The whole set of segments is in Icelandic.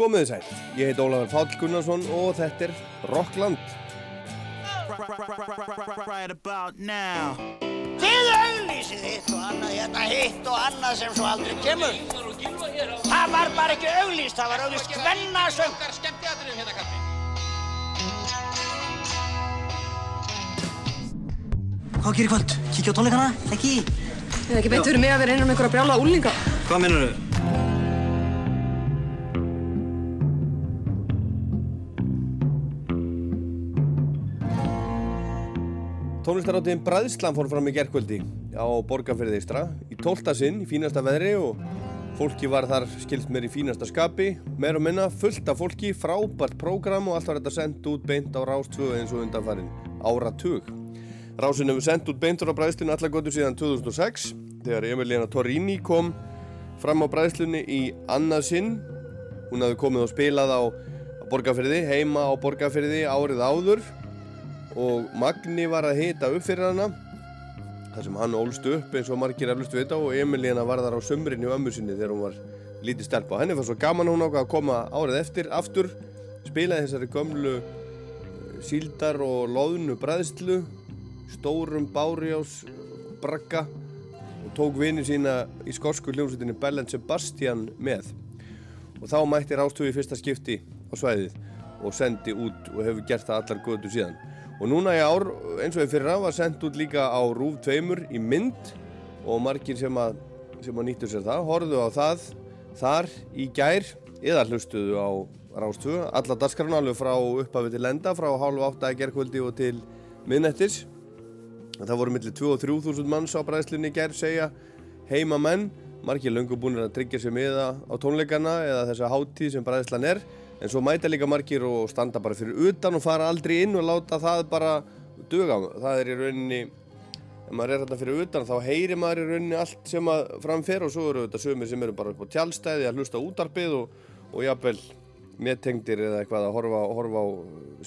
Komiði sæl, ég heit Ólafur Páll Gunnarsson og þetta er Rockland. Right about now. Þið auglýsið hitt og annað, hérna hitt og annað sem svo aldrei kemur. Það var bara ekki auglýst, það var auglýst hvennasöng. Hvað gerir kvöld? Kíkja á tónleikana? Ekki? Það er ekki beint fyrir mig að vera inn um einhverja brjála úlinga. Hvað mennur þau? Tónlistaráttiðin Bræðslan fór fram í gerkvöldi á Borgarferði Ístra í tólta sinn í fínasta veðri og fólki var þar skilst mér í fínasta skapi meir og minna fullt af fólki, frábært prógram og allt var þetta sendt út beint á Rástvö eins og undanfærin áratug. Rásin hefur sendt út beint frá Bræðslinu allagötu síðan 2006 þegar Emiliana Torrini kom fram á Bræðslunni í annað sinn. Hún hafði komið og spilað á, á Borgarferði, heima á Borgarferði árið áður og Magni var að hita upp fyrir hana þar sem hann ólst upp eins og margir eflust vita og Emilíana var þar á sömrinni og ömmu sinni þegar hún var lítið stelpa. Henni fannst svo gaman hún ákvað að koma árið eftir aftur, spilaði þessari gömlu eh, síldar og loðnu bræðslu stórum bárjás bragga og tók vini sína í skorsku hljómsveitinni Bell Sebastian með. Og þá mætti Rástöfi í fyrsta skipti á svæðið og sendi út og hefur gert það allar götu síðan og núna í ár eins og í fyrra var sendt út líka á Rúf 2 í mynd. Og margir sem að, að nýttu sér það horfðu á það þar í gær eða hlustuðu á Rástöfu alla dagskarna alveg frá upphafi til lenda frá hálf átta að gerkvöldi og til miðnettis það voru millir 2 og 3 þúsund manns á bræðslinni í gær segja heima menn margir löngu búinir að tryggja sér miða á tónleikana eða þessa háttíð sem bræðslan er en svo mæta líka margir og standa bara fyrir utan og fara aldrei inn og láta það bara duga það er í rauninni ef maður er hérna fyrir utan þá heyrir maður í rauninni allt sem að framfer og svo eru þetta sömur sem eru bara upp á tjálstæði að hlusta útarpið og, og jafnvel meðtengdir eða eitthvað að horfa, horfa á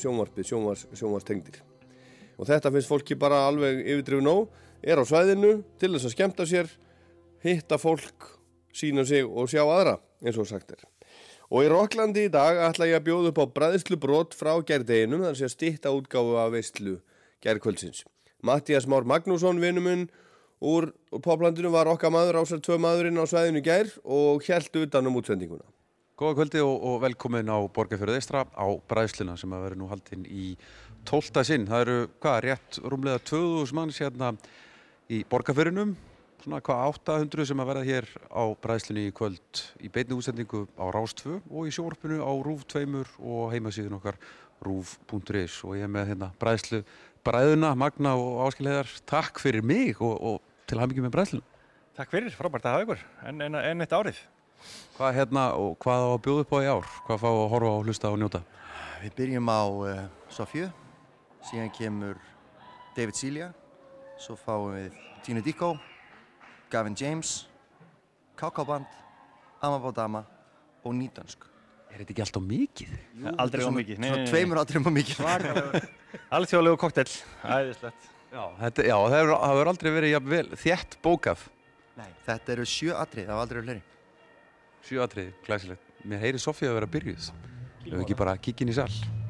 sjónvarpið, sjónvars, sjónvarstengdir og þetta finnst fólki bara alveg yfirdrifin á, er á svæðinu til þess að skemta sér hitta fólk, sína sig og sjá aðra eins og sagt er Og í Rokklandi í dag ætla ég að bjóða upp á bræðslubrót frá gerðdeginum þar sé að stýtta útgáfu af veistlu gerðkvöldsins. Mattias Már Magnússon, vinnumun úr poplandinu, var okkar maður ásar tvö maðurinn á svæðinu gær og hjælt utan um útsendinguna. Góða kvöldi og, og velkomin á Borgarfjörðu Eistra á bræðsluna sem að vera nú haldinn í tólta sinn. Það eru, hvað, rétt rúmlega 2000 manns hérna í Borgarfjörðunum svona hvað 800 sem að verða hér á bræðslunni í kvöld í beitni útsendingu á Rás2 og í sjórfinu á Rúf 2 og heimasíðun okkar rúf.is og ég er með hérna bræðslu bræðuna, Magna og Áskilheðar takk fyrir mig og, og til hafmyggjum með bræðslunum. Takk fyrir, frábært að hafa ykkur en, en, en eitt árið. Hvað hérna og hvað á að bjóða upp á í ár? Hvað fá að horfa og hlusta og njóta? Við byrjum á uh, Sofju, síðan kemur David Silja, svo fáum við Tino Dicko Gavin James, Kakaband, Amabadama og Nýdansk. Er þetta ekki alltaf mikið? Jú, aldrei á mikið. Svona tveimur aldrei á mikið. Alþjóðlegu koktell, æðislegt. Já, þetta, já það hefur aldrei verið ja, vel, þétt bókaf. Nei, þetta eru sjö atrið, það var aldrei fleiri. Sjö atrið, glæsilegt. Mér heyri Sofía að vera byrjuð. Ef ekki bara kíkin í sall.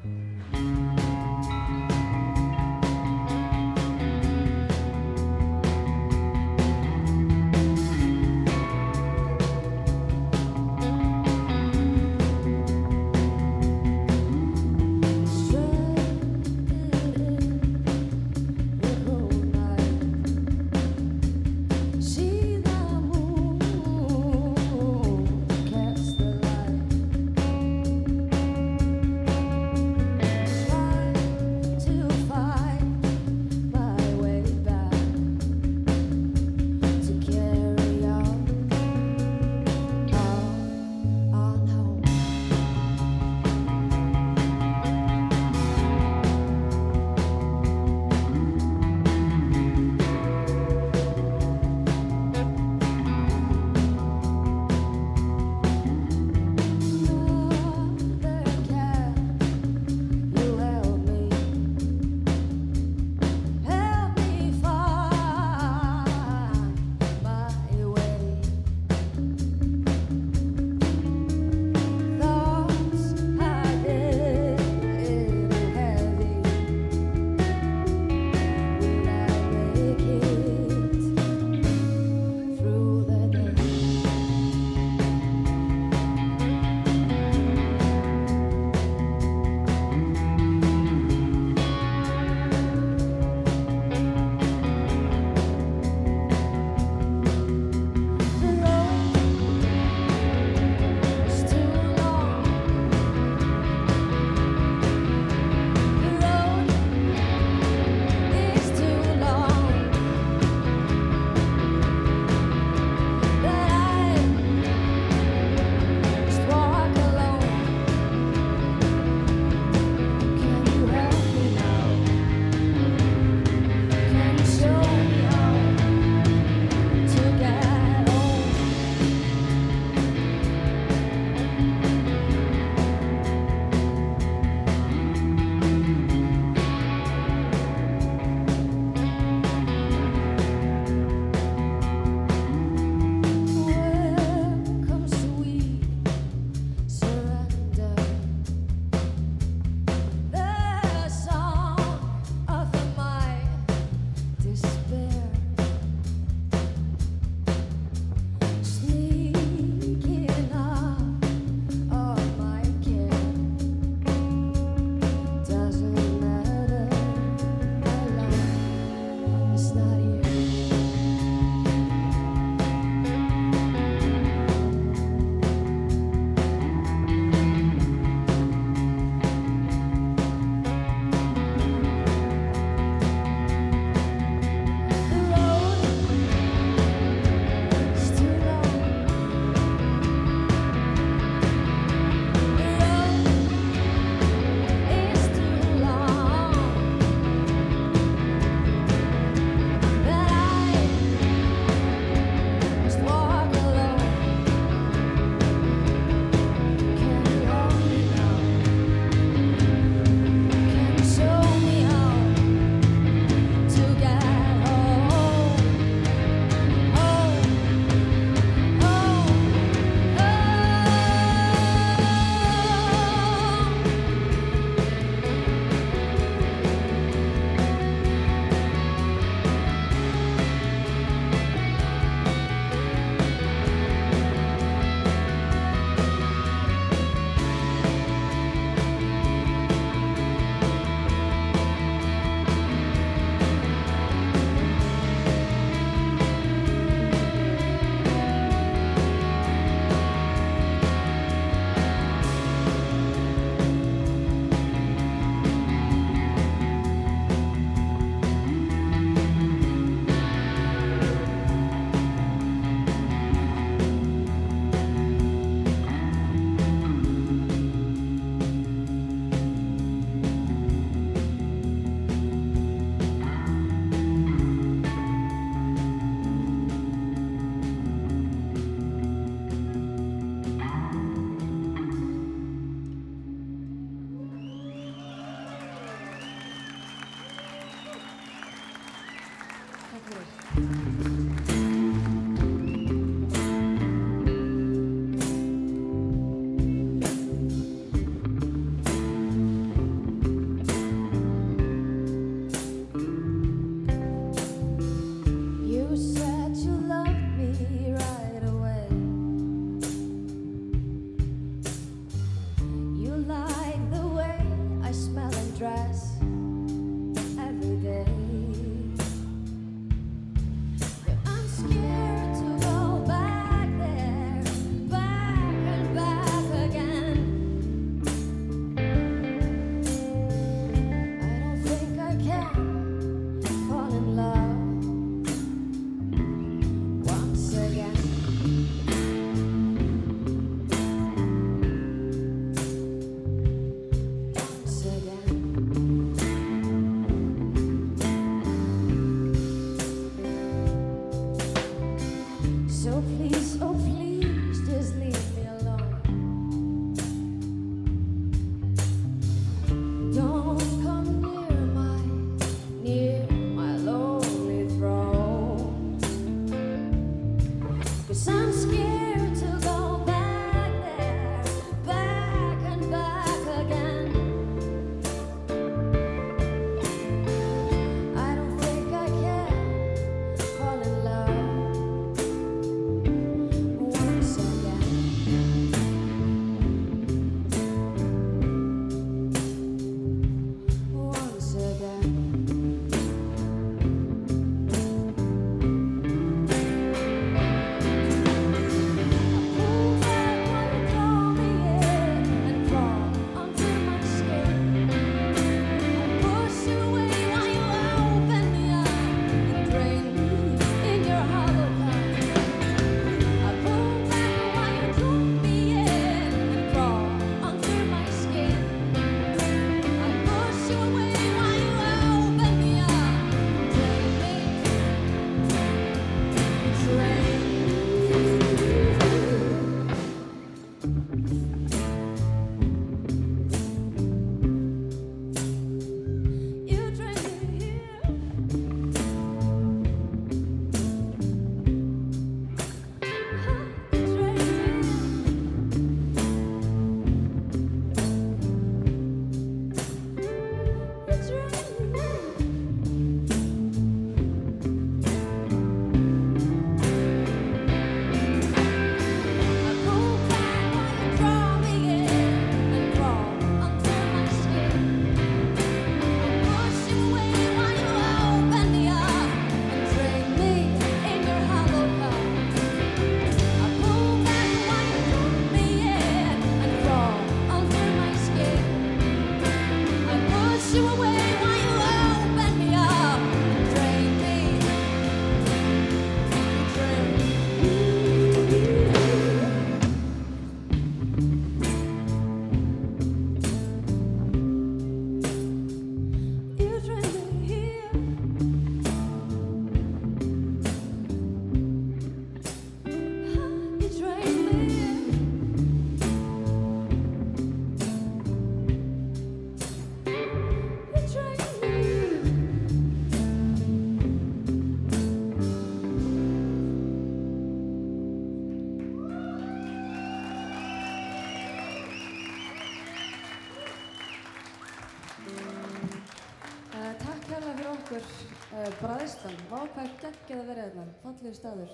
hvað er geggjað að vera hérna, fallir staður.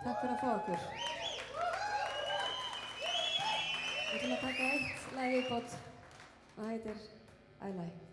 Takk fyrir að fá okkur. Við ætlum að taka eitt lag í bót og það heitir I Lie.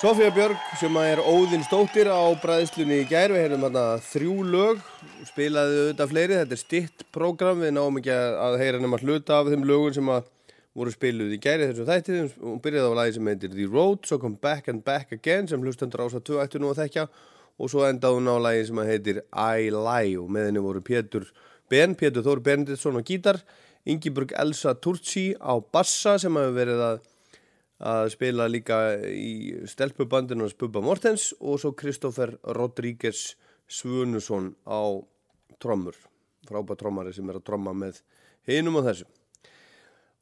Sofía Björg sem er Óðinn Stóttir á bræðslunni í gær, við heyrðum hérna þrjú lög, spilaði auðvitað fleiri, þetta er stitt prógram, við náum ekki að heyra nema hluta af þeim lögun sem að voru spiluð í gæri þessum þættið, hún byrjaði á lagi sem heitir The Road, svo kom Back and Back Again sem hlustendur ása 2 ættu nú að þekkja og svo endaði hún á lagi sem heitir I Lie og með henni voru Pétur Ben, Pétur Þór Benediktsson á gítar, Ingiburg Elsa Turci á bassa sem hafi verið að að spila líka í stelpubandinu hans Bubba Mortens og svo Kristoffer Rodríguez Svunusson á trommur frábæð trommari sem er að tromma með hinum og þessu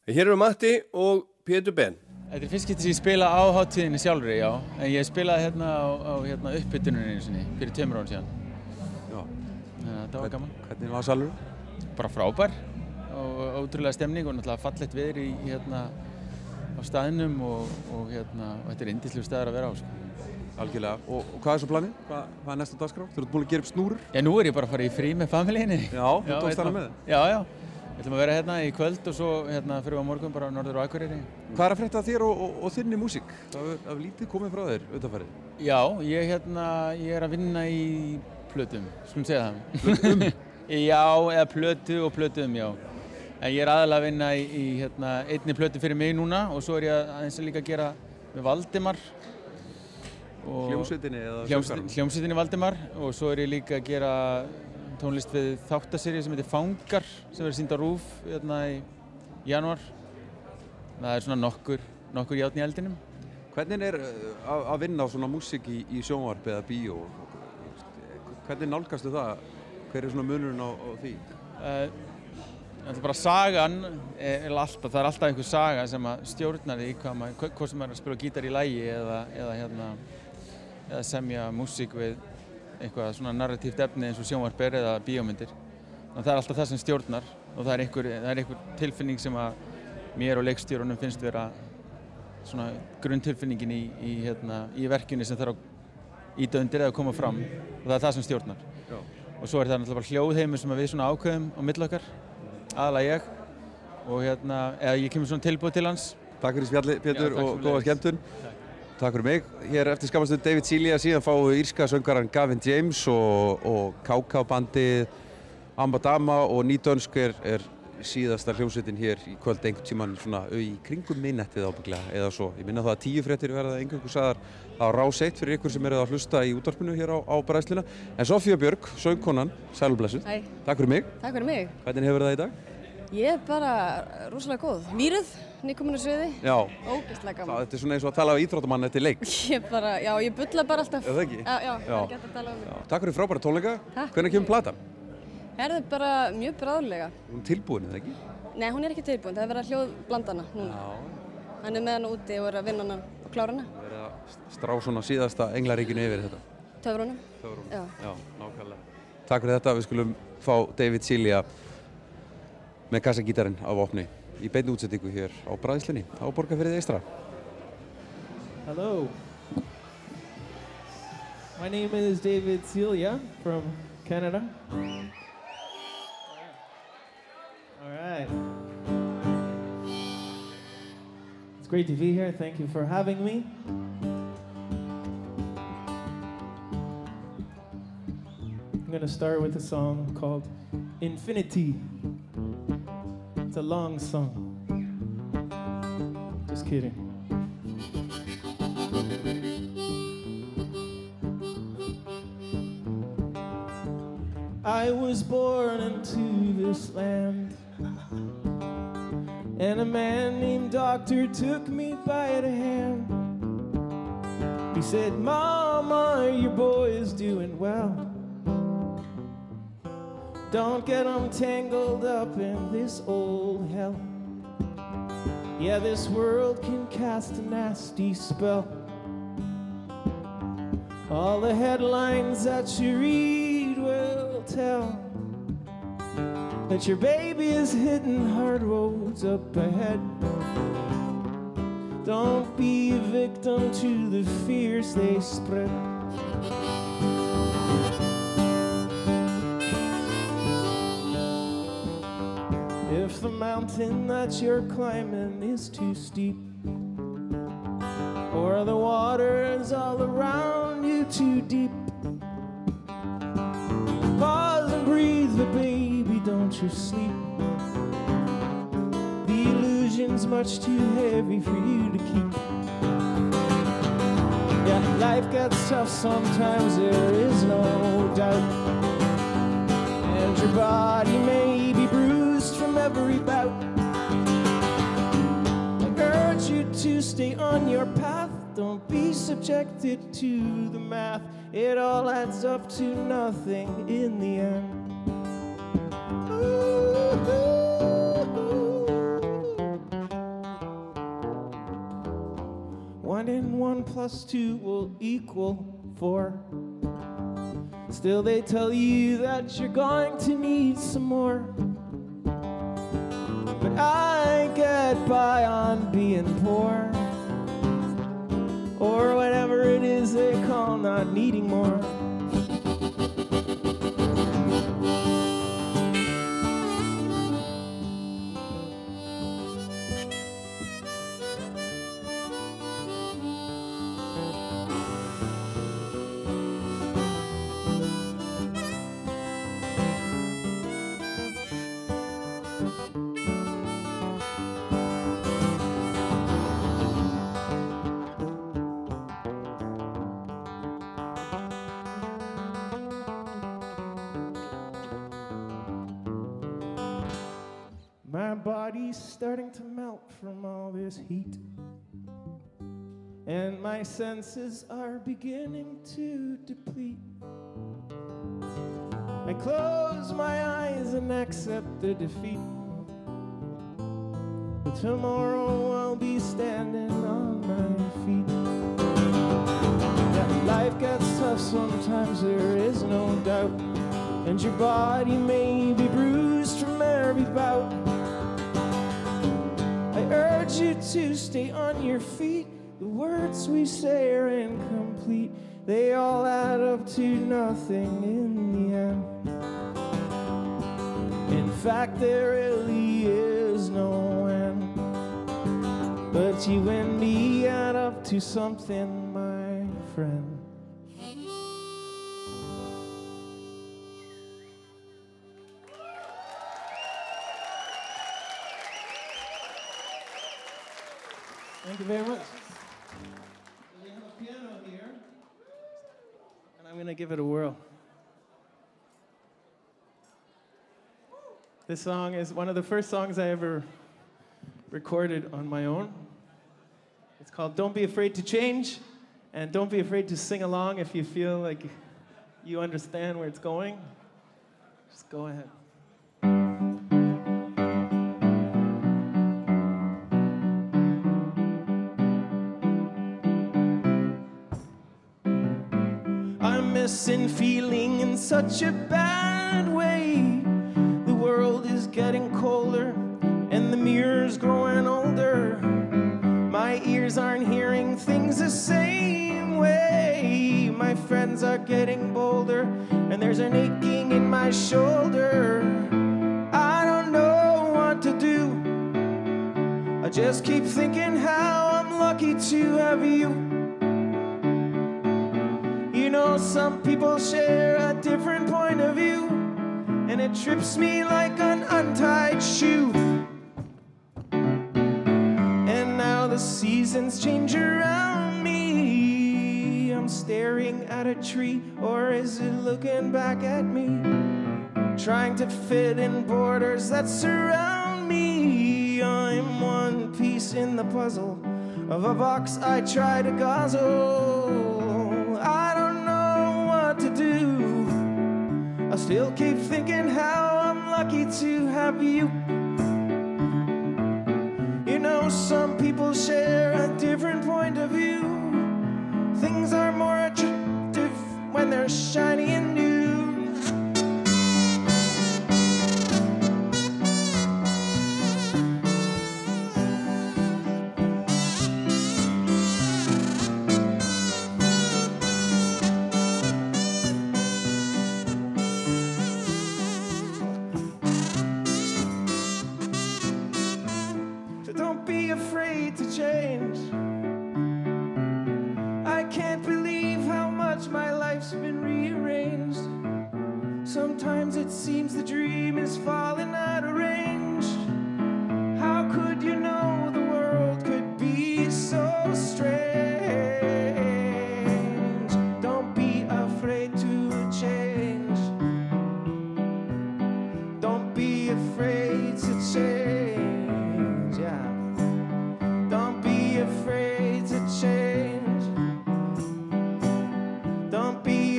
en hér eru Matti og Pétur Ben Þetta er fyrst getur sem ég spila á hátíðinni sjálfri, já. En ég spilaði hérna á, á hérna, uppbytuninni einu sinni, fyrir tveimur án síðan. Já. Þannig að það var gaman. Hvernig var salur? Bara frábær og ótrúlega stemning og náttúrulega fallegt viður í hérna á staðinum og, og hérna, og þetta er indislu staðar að vera á, sko. Algjörlega. Og, og hvað er svo planið? Hvað, hvað er næsta dagskrá? Þú ert búin að gera upp snúrur? Já, nú er ég bara að fara í frí með familíinni. Já, þú tókst hana með? Já, já. Við ætlum að vera hérna í kvöld og svo hérna fyrir við á morgun bara á Norður og Akureyri. Hvað er að frétta af þér og, og, og þinni músík? Það er af lítið komið frá þér auðvitaðfærið. Já, ég, hérna, ég er að vinna í plötum, skulum segja það. Plötum? já, eða plötu og plötum, já. En ég er aðalega að vinna í, í hérna, einni plötu fyrir mig núna og svo er ég aðeins að líka að gera með Valdimar. Hljómsveitinni eða söngvaranum? Hljómsveitinni Valdimar og svo er ég líka að gera tónlist við þáttaserju sem heitir Fangar sem verður sínd á RÚF hérna í janúar. Það er svona nokkur, nokkur játn í eldinum. Hvernig er uh, að vinna á svona músík í, í sjónvarp eða bíó? Hvernig nálgastu það? Hver er svona munurinn á, á því? Uh, bara sagan, er, er alltaf, það er alltaf einhver saga sem stjórnar því hvað maður, hvort sem maður er að spila gítar í lægi eða, eða, hérna, eða semja músík við eitthvað svona narratíft efni eins og sjónvarper eða bíómyndir. Þannig að það er alltaf það sem stjórnar og það er einhver, það er einhver tilfinning sem að mér og leikstjórunum finnst vera svona grunntilfinningin í, í, hérna, í verkjunni sem þarf að íta undir eða koma fram og það er það sem stjórnar. Já. Og svo er það náttúrulega bara hljóðheimur sem við svona ákveðum á milli okkar, aðalega ég. Og hérna, eða ég kemur svona tilbúið til hans. Takk fyrir spjalli, Pétur, Já, takk og góða skemmtun. Takk fyrir mig. Hér eftir skamastu David Cilia, síðan fáum við írska söngaran Gavin James og, og KK-bandið Ambadama og Nýdönsk er, er síðasta hljómsveitin hér í kvöld einhvern tíman svona í kringum minnettið ábygglega eða svo. Ég minna það að tíu fréttir verða einhverjum sagðar á rás eitt fyrir ykkur sem eru að hlusta í útvarpinu hér á, á bræðsluna. En Sofía Björg, söngkonan, sælblessuð. Hæ. Takk fyrir mig. Takk fyrir mig. Hvernig hefur það í dag? Ég er bara rosalega góð. Mýruð, nýkominu sviði. Já. Ógeðslega Það, gaman. þetta er svona eins og að tala af íþróttamann eftir leik. Ég bara, já, ég bulla bara alltaf. Er það ekki? Já, já, það Já. er ekki hægt að tala um mig. Takk fyrir frábæra tónleika. Takk. Hvernig kemur platan? Herðu bara mjög bráðlega. Hún er tilbúin, eða ekki? Nei, hún er ekki tilbúin. Það er verið að hljóð blandana núna. Hann er með hana úti og er að vinna hana og klára hana. Strá svona síðasta englaríkinu yfir þetta. Töfrunum. Töfrunum. Já. Já, nákvæmlega. Takk fyrir þetta. Við skulum fá David Cilia með kassagítarinn á vopni í beinni útsettingu hér á Bræðslinni á Borgarfyrðið Eistra. Hello. My name is David Celia from Canada. All right. It's great to be here. Thank you for having me. I'm going to start with a song called Infinity. It's a long song. Just kidding. I was born into this land. And a man named Doctor took me by the hand. He said, Mama, your boy is doing well. Don't get them tangled up in this old hell. Yeah, this world can cast a nasty spell. All the headlines that you read will tell that your baby is hitting hard roads up ahead. Don't be a victim to the fears they spread. If the mountain that you're climbing is too steep, or the waters all around you too deep. Pause and breathe, but baby, don't you sleep. The illusion's much too heavy for you to keep. Yeah, life gets tough sometimes, there is no doubt. And your body may be every bout. I urge you to stay on your path. Don't be subjected to the math. It all adds up to nothing in the end. One and one plus two will equal four. Still, they tell you that you're going to need some more. But I get by on being poor. Or whatever it is they call not needing more. Body's starting to melt from all this heat. And my senses are beginning to deplete. I close my eyes and accept the defeat. But tomorrow I'll be standing on my feet. Life gets tough sometimes, there is no doubt. And your body may be bruised from every bout. Urge you to stay on your feet. The words we say are incomplete. They all add up to nothing in the end. In fact, there really is no end. But you and me add up to something, my friend. Thank you very much. We have a piano here, and I'm going to give it a whirl. This song is one of the first songs I ever recorded on my own. It's called Don't Be Afraid to Change, and don't be afraid to sing along if you feel like you understand where it's going. Just go ahead. I'm missing feeling in such a bad way. The world is getting colder and the mirror's growing older. My ears aren't hearing things the same way. My friends are getting bolder and there's an aching in my shoulder. I don't know what to do. I just keep thinking how I'm lucky to have you. You know, some people share a different point of view, and it trips me like an untied shoe. And now the seasons change around me. I'm staring at a tree, or is it looking back at me? Trying to fit in borders that surround me. I'm one piece in the puzzle of a box I try to guzzle. I don't still keep thinking how I'm lucky to have you. You know, some people share a different point of view. Things are more attractive when they're shiny and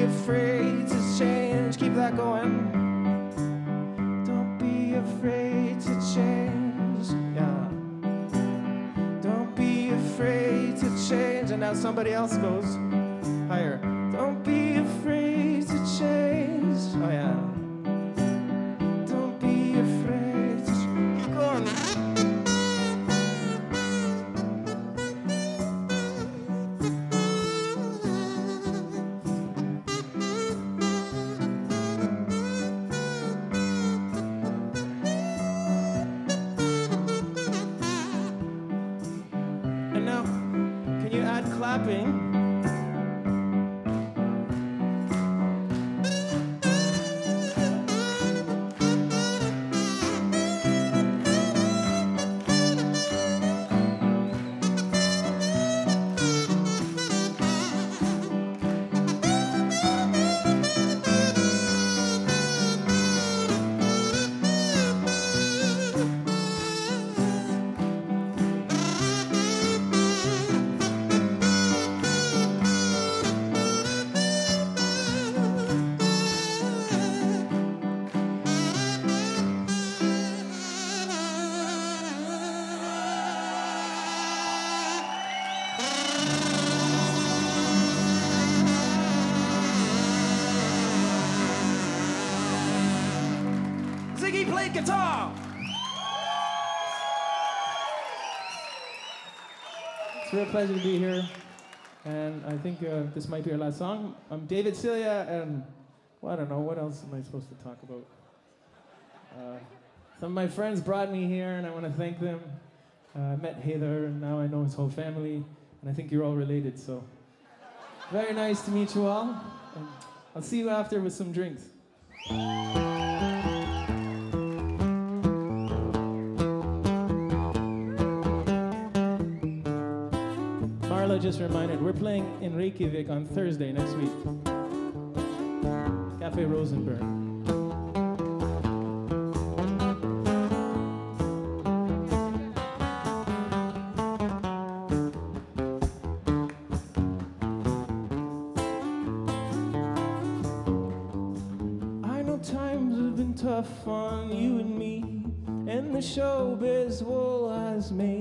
afraid to change. Keep that going. Don't be afraid to change. Yeah. Don't be afraid to change. And now somebody else goes higher. Don't be pleasure to be here, and I think uh, this might be our last song. I'm David Celia, and well, I don't know what else am I supposed to talk about. Uh, some of my friends brought me here, and I want to thank them. Uh, I met Heather, and now I know his whole family, and I think you're all related. So, very nice to meet you all. And I'll see you after with some drinks. Just reminded we're playing in Reykjavik on Thursday next week. Cafe Rosenberg. I know times have been tough on you and me, and the showbiz wool has made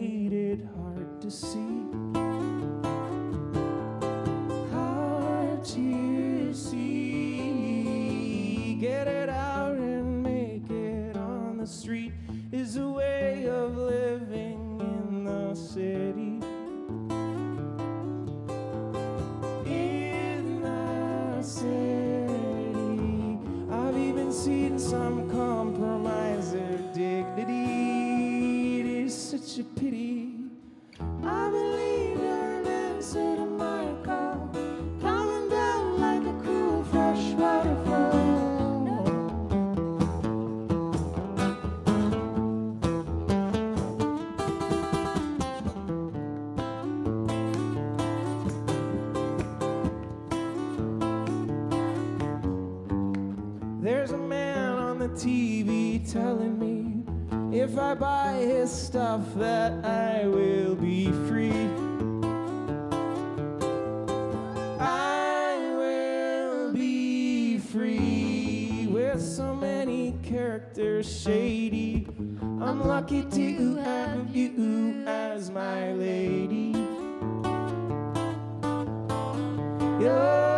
stuff that I will be free. I will be free with so many characters shady. I'm lucky to have you as my lady. You're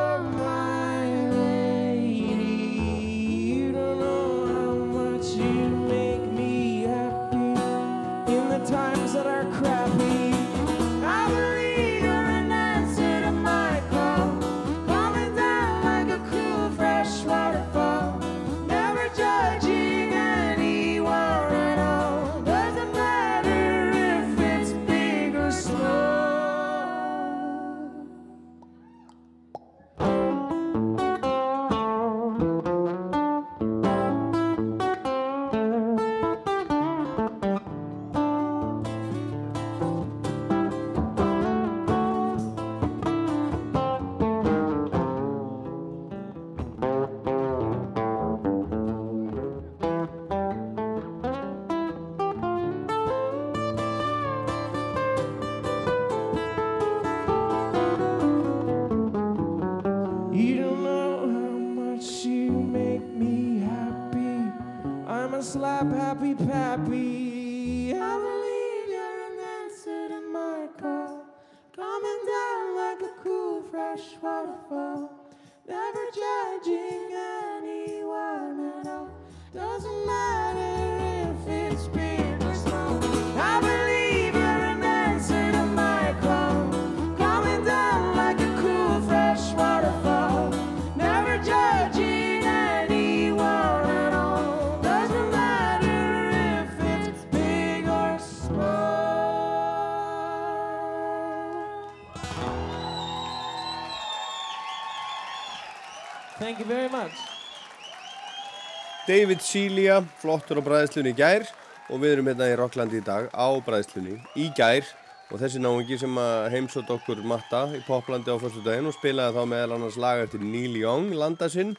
David Celia, flottur á bræðslunni í gær og við erum hérna í Rocklandi í dag á bræðslunni í gær og þessi náungi sem heimsótt okkur matta í Poplandi á fyrstu daginn og spilaði þá meðal annars lag eftir Neil Young landa sinn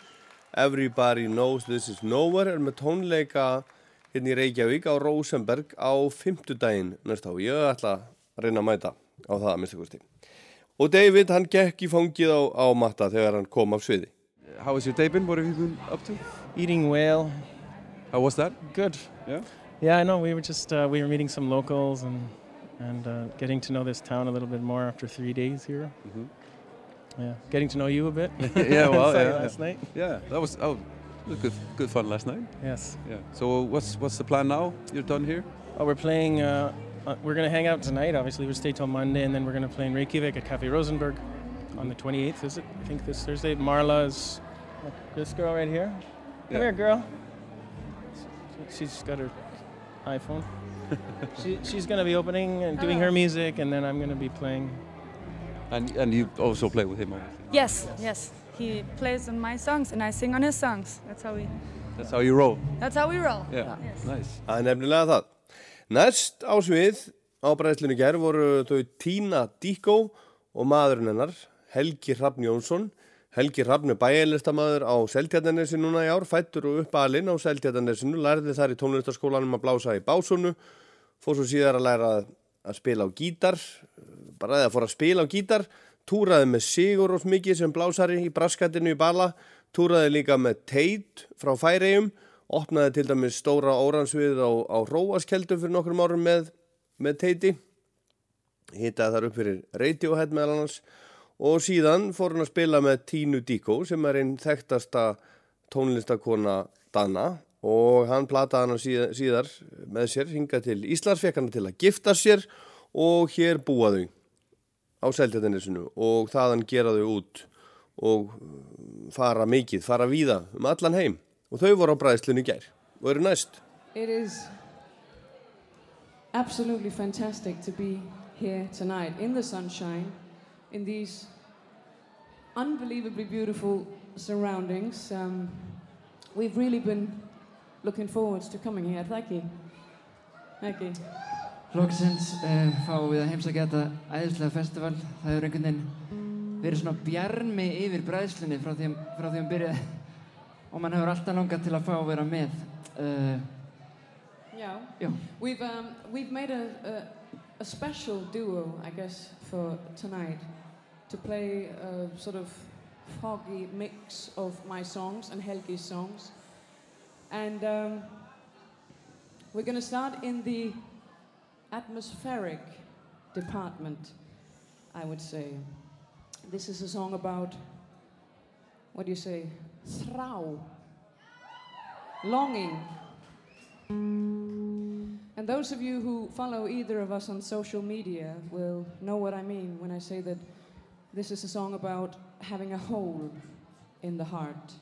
Everybody Knows This Is Nowhere er með tónleika hérna í Reykjavík á Rosenberg á fymtudaginn næsta á. Ég ætla að reyna að mæta á það að mista kosti. Og David hann gekk í fangið á, á matta þegar hann kom af sviði. How has your day been? What have you been up to? Eating whale. How was that? Good. Yeah? Yeah, I know. We were just uh, we were meeting some locals and and uh, getting to know this town a little bit more after three days here. Mhm. Yeah, getting to know you a bit. yeah, well, yeah, last yeah. night. Yeah, that was oh, was good, good fun last night. Yes. Yeah. So what's what's the plan now? You're done here. Oh, we're playing. Uh, uh, we're gonna hang out tonight. Obviously, we'll stay till Monday, and then we're gonna play in Reykjavik at Cafe Rosenberg on the 28th. Is it? I think this Thursday. Marla's this girl right here. Come Yeah. here, girl. She- She's got her iPhone. she, she's gonna be opening and doing her music, and then I'm gonna be playing. And and you also play with him, obviously. Yes, yes. He plays on my songs and I sing on his songs. That's how we. That's how you roll. That's how we roll. Yeah. Yes. Nice. Það er nefnilega það. Næst á svið á bræðslunni gær voru þau Tína Díkó og maðurinn hennar, Helgi Hrafn Jónsson. Helgi Hrafn er bæjarlistamæður á Seltjarnanessi núna í ár, fættur og upp alinn á Seltjarnanessinu, lærði þar í tónlistaskólanum að blása í básunu, fór svo síðar að læra að, spila á gítar, bara eða fór að spila á gítar, túraði með Sigur og mikið sem blásari í braskatinu í Bala, túraði líka með Teit frá Færegjum, opnaði til dæmis stóra óransvið á, á Róaskeldu fyrir nokkrum árum með, með Teiti, hitaði þar upp fyrir Radiohead meðal annars og síðan fór hann að spila með Tínu Díkó sem er einn þekktasta tónlistakona Dana. Og hann plataði hann síðar, síðar með sér, hingað til Íslands, fekk hann til að gifta sér og hér búa þau á Seltjarnanesinu og þaðan gera þau út og fara mikið, fara víða um allan heim. Og þau voru á bræðslunni gær og eru næst. It is absolutely fantastic to be here tonight in the sunshine, in these unbelievably beautiful surroundings. Um, we've really been looking forward to coming here. Thank you. Thank you. Loksins uh, fáum við að heimsækja þetta æðislega festival. Það hefur einhvern veginn verið svona bjarmi yfir bræðslunni frá því, frá því um byrjaði og mann hefur alltaf langað til að fá að vera með. Uh, Yeah. Já. We've um, we've made a, a a special duo, I guess, for tonight to play a sort of foggy mix of my songs and Helgi's songs, and um, we're going to start in the atmospheric department, I would say. This is a song about what do you say, thrau, longing. And those of you who follow either of us on social media will know what I mean when I say that this is a song about having a hole in the heart.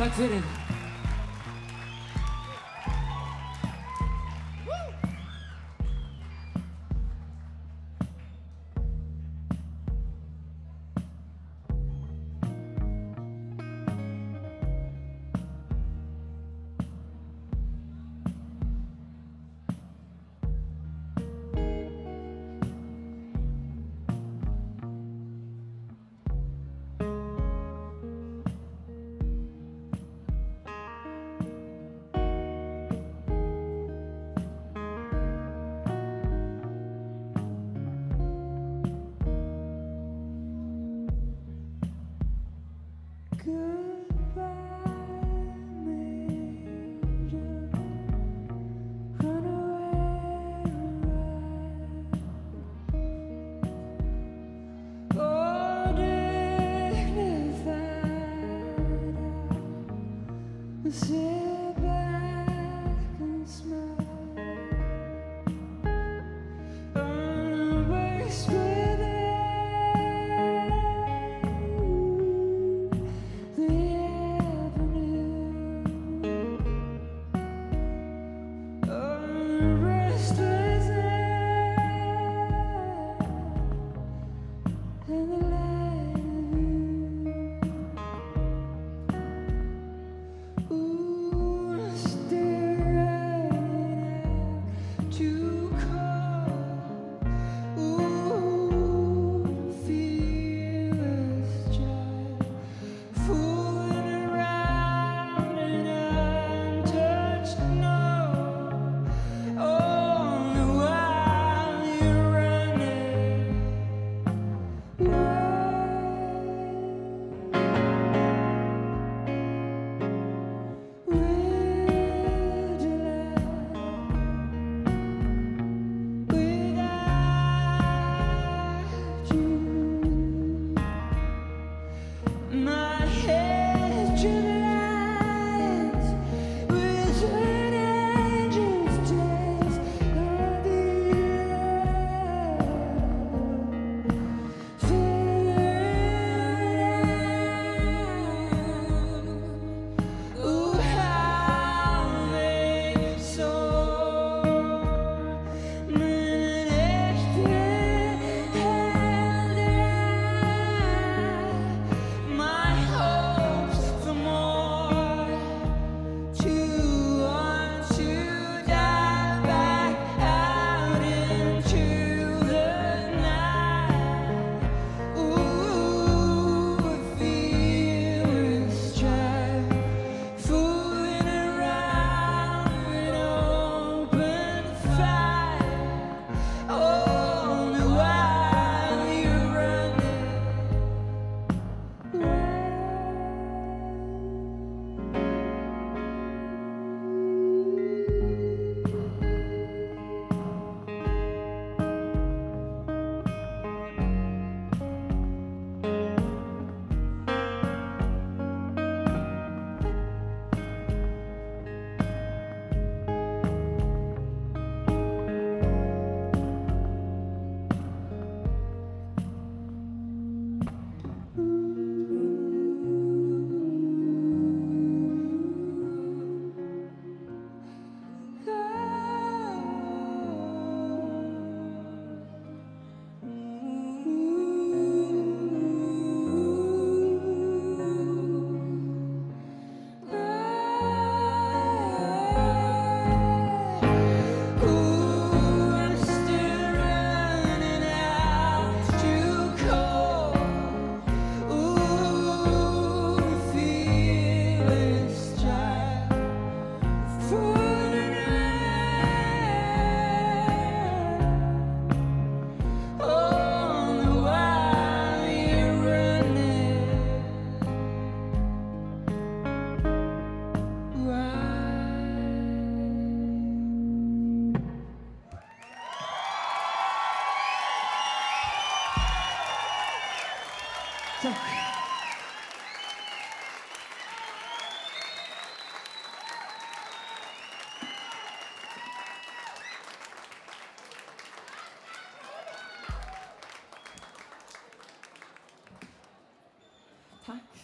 Takk fyrir.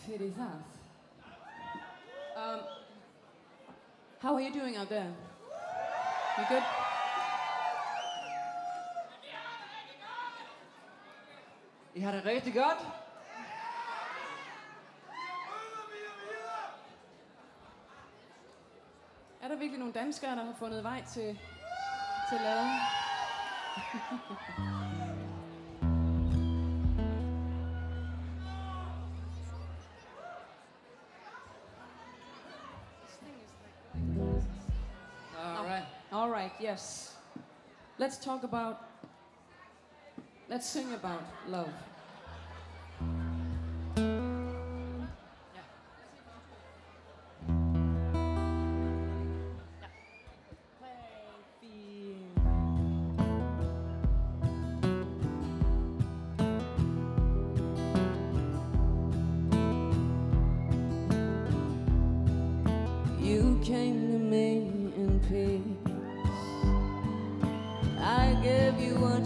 It is us. Um, how are you doing out there? You good? I har det rigtig godt. Er der virkelig nogle danskere, der har fundet vej til, til laden? yes. Let's talk about, let's sing about love.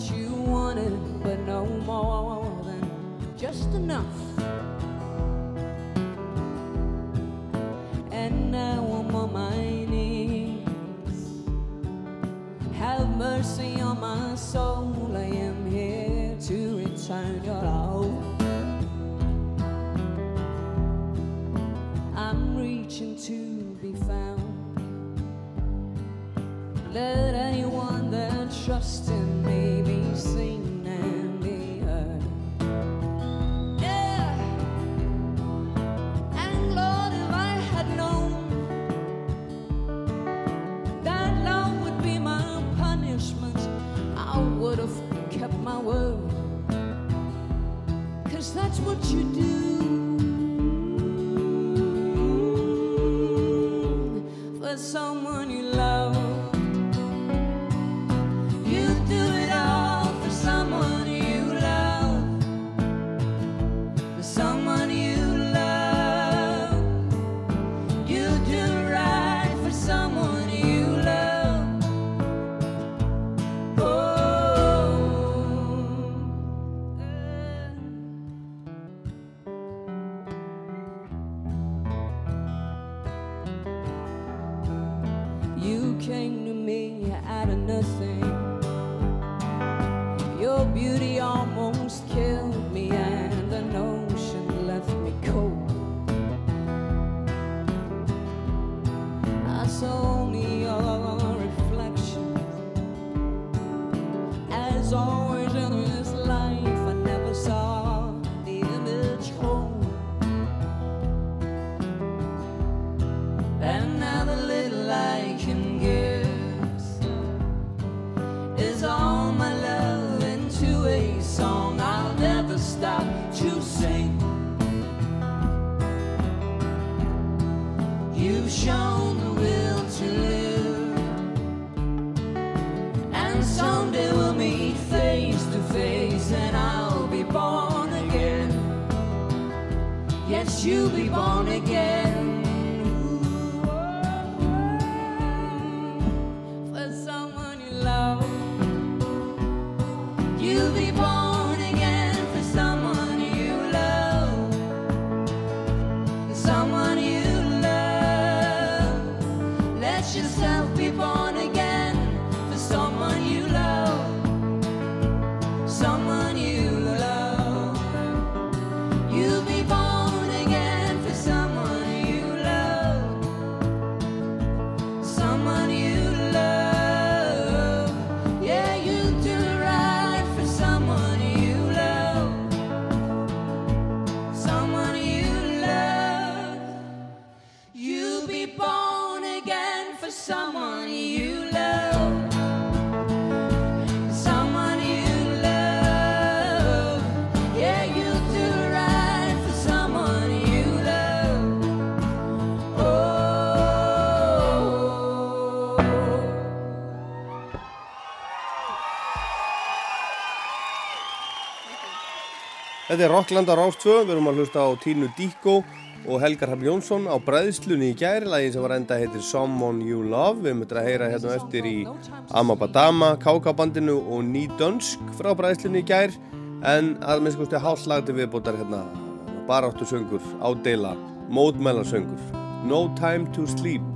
you wanted, but no more than just enough. Þetta er Rockland á Rástfö, við erum að hlusta á Tínu Díko og Helgar Hafn Jónsson á Bræðslunni í gær, lagi sem var enda heitir Someone You Love. Við möttum að heyra hérna eftir í Amabadama, Kákabandinu og Ný Dönsk frá Bræðslunni í gær. En að minnst kosti hálslagti viðbútar hérna, baráttu söngur, ádela, mótmælarsöngur. No Time to Sleep.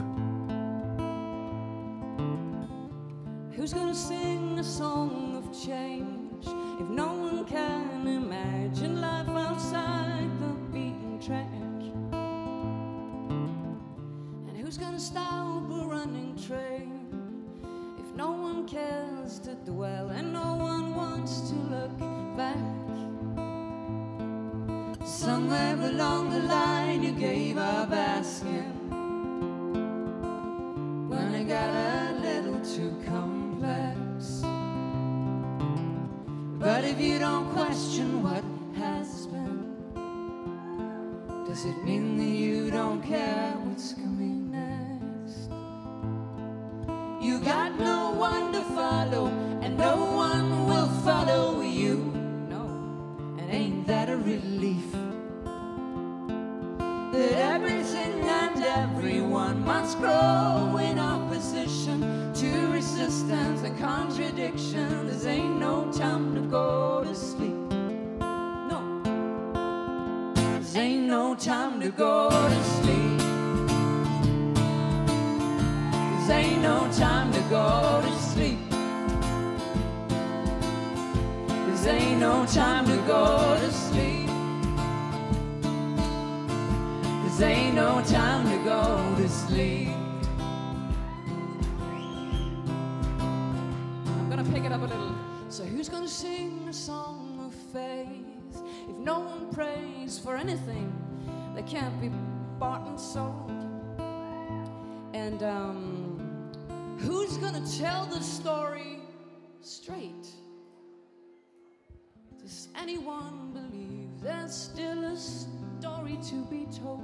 Anyone believe there's still a story to be told?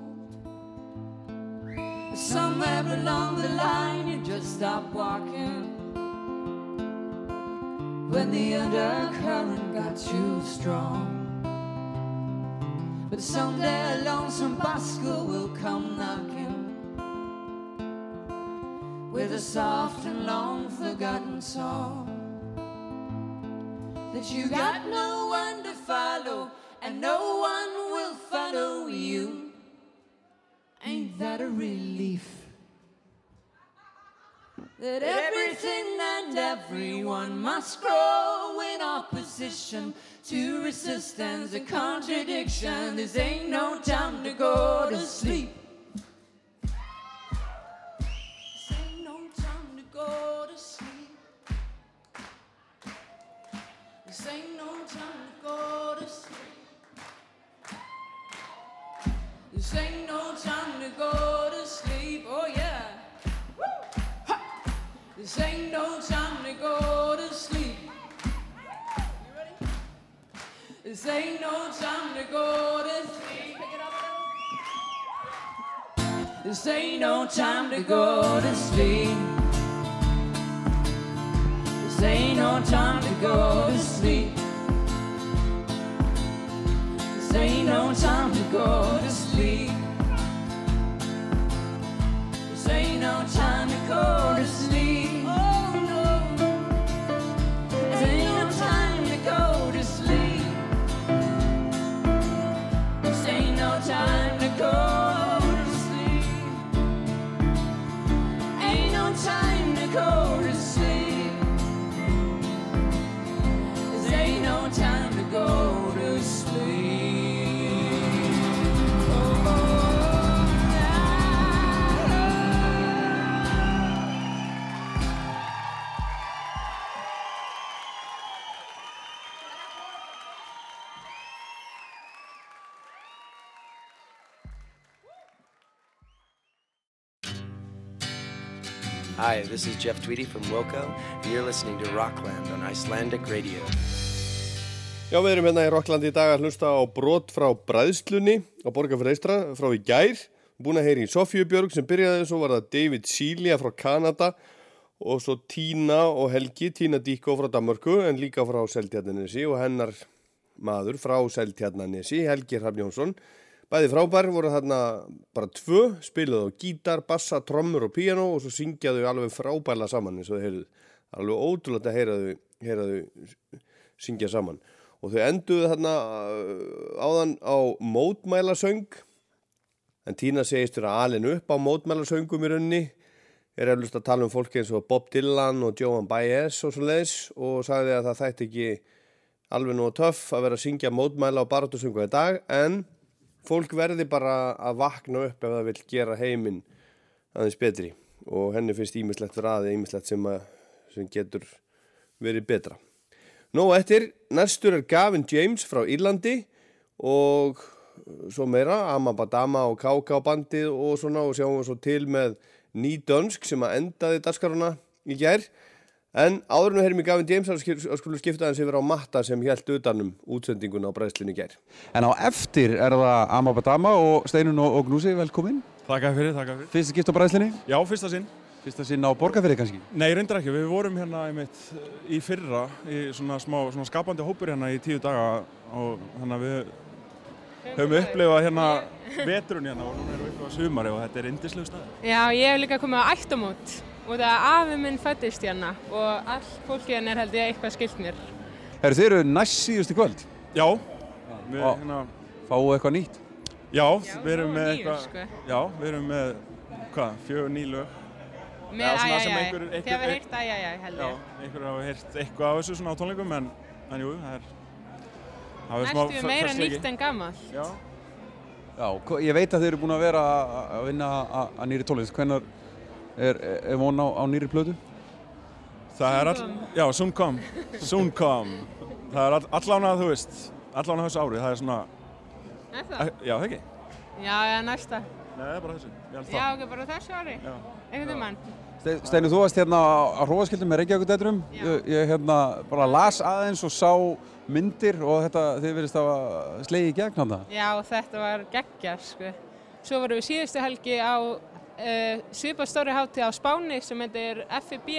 Somewhere along the line, you just stop walking. When the undercurrent got too strong. But someday a lonesome busker will come knocking with a soft and long forgotten song that you got no one to follow and no one will follow you. Ain't that a relief? That everything and everyone must grow in opposition to resistance and contradiction. This ain't no time to go to sleep. This ain't no time to go to sleep. This ain't no time to go to sleep. Oh yeah. This ain't no time to go to sleep. You ready? This ain't no time to go to sleep. This ain't no time to go to sleep. This ain't no time to go to sleep. This ain't no time to go to sleep. Hi, this is Jeff Tweedy from Wilco, and you're listening to Rockland on Icelandic Radio. Já, við erum hérna í Rocklandi í dag að hlusta á brot frá Bræðslunni á Borgarfjörð Eistra frá í gær. Búin að heyri í Sofíu Björg sem byrjaði, svo var það David Sília frá Kanada og svo Tína og Helgi, Tína Díko frá Danmarku en líka frá Seldjarninesi og hennar maður frá Seltjarnanesi, Helgi Hrafn Jónsson. Bæði frábær voru þarna bara tvö, spiluðu á gítar, bassa, trommur og píano og svo syngjaðu alveg frábærlega saman eins og þau heyrðu. Alveg ótrúlega að heyra þau, heyra þau syngja saman. Og þau enduðu þarna uh, áðan á mótmælasöng, en Tína segist vera alin upp á mótmælasöngum í rauninni, er eflust að tala um fólki eins og Bob Dylan og Joan Baez og svo leiðis og sagði að það þætti ekki alveg nú töff að vera að syngja mótmæla og barátusöngu í dag en fólk verði bara að vakna upp ef það vil gera heiminn aðeins betri og henni finnst ímislegt ræði, ímislegt sem, sem getur verið betra. Nó eftir, næstur er Gavin James frá Írlandi og svo meira, Amabadama og Kauká bandið og svona og sjáum við svo til með ný dönsk sem að endaði dagskaruna í gær. En áður en við heyrim í Gavin James að skulum skipta hans yfir á Matta sem held utanum útsendinguna á bræðslinu í gær. En á eftir er það Amabadama og Steinun og, og Gnúsi, velkomin. Takk fyrir, takk fyrir. Fyrsta gift á bræðslinni? Já, fyrsta sinn. Fyrsta sinn á borgarfyrði kannski? Nei, reyndar ekki. Við vorum hérna einmitt í fyrra í svona smá svona skapandi hópur hérna í tíu daga og þannig að við höfum upplifað hérna veturinn hérna og núna erum við upplifað sumari og þetta er indislegu stað. Já, ég hef líka komið á ættamót og það að afi minn fættist hérna og all fólki hérna er held ég eitthvað skilt mér. Herru, þið eru næst síðust í kvöld? Já. Við, Og hérna, fáu eitthvað nýtt? já, við erum með nýjur, eitthvað, sko. já, við erum með, hvað, fjögur ný lög. Með Já, svona æjæjæ, sem þið hafa heyrt æjæjæ held Já, ég. einhver hafa heyrt eitthvað af þessu svona á tónleikum en, en jú, það er, það er smá Næstu meira fersleiki. nýtt en gammal. Já. Já, ég veit að þið eru búin að vera að- vinna að að nýri tónlist. Hvenær er, er von á, á nýri plötu? Það er all, já, soon come, soon come. Það er all, allan að, þú veist, allan að þessu ári, það er svona, Er það? já, það ekki? Já, já, næsta. Nei, það er bara þessu, Já, það. ok, bara þessu ári. Já. Einhvern veginn. Ste- Steinu, þú varst hérna á hrófaskildum með Reykjavíkudætturum. Ég, ég hérna bara las aðeins og sá myndir og þetta, þið verðist að slegið í gegn hann Já, þetta var geggjar, sko. Svo vorum við síðustu helgi á uh, svipað stóri hátíð á Spáni sem heitir FIB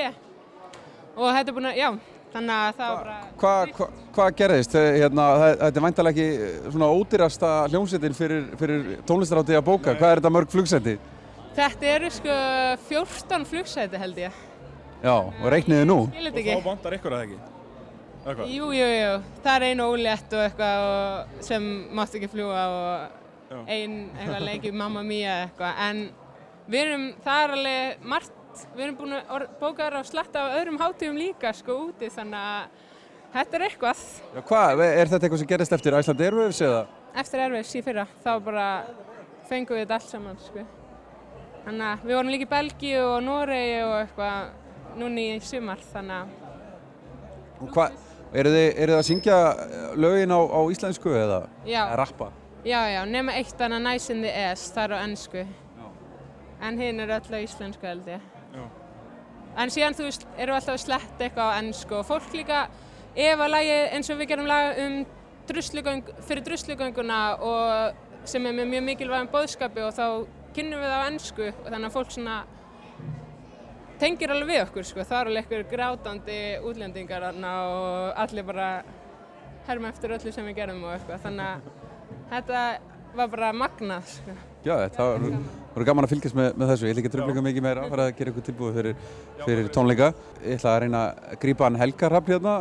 og þetta er búin að, já, þannig að það var bara... Hvað hva, hva gerðist? Eh, Hérna, það- þetta er væntalega ekki eh, svona ódýrasta hljómsettin fyrir, fyrir tónlistarátti að bóka. Hvað er þetta mörg flugsetti? Þetta eru sko 14 flugsæti held ég. Já, og reikniði nú. Ég Og ekki. þá vantar ykkur að það ekki? Eða hvað? Jú, jú, jú. Það er einu ólétt og eitthvað og, sem mátt ekki fljúa og Já. ein eitthvað leikið Mamma Mia eða eitthvað. En við erum, það er alveg margt, við erum búin að or- bóka þér á slatta af öðrum hátíðum líka sko úti þannig að þetta er eitthvað. Já, hvað, er þetta eitthvað sem gerist eftir Æsland Airwaves eða? Eftir erfiðs í fyrra þá bara fengum við þetta allt saman sko. Þannig að við vorum líka í Belgíu og Noregi og eitthvað núni í sumar þannig að Og Hvað, eru þið, eru þið að syngja eh, lögin á, á íslensku eða? Já. Eða rappa? Já, já, nema eitt annað Nice in the Ass, það er á ennsku. En hinn er öll á íslensku held ég. Já. En síðan þú veist, við alltaf að sletta eitthvað á ennsku og fólk líka, ef að lagi eins og við gerum lag um druslugöng, fyrir druslugönguna og sem er með mjög mikilvægum bóðskapi og þá kynnum við það á ennsku og þannig að fólk svona tengir alveg við okkur sko. Það er alveg einhver grátandi útlendingar og allir bara herma eftir öllu sem við gerum og eitthvað. Þannig að þetta var bara magnað sko. Já, það var- voru gaman að fylgjast með, með þessu. Ég ætla ekki að tröflinga mikið meira, fara að gera ykkur tilbúið fyrir, fyrir tónleika. Ég ætla að reyna að grípa hann Helga Rapp hérna.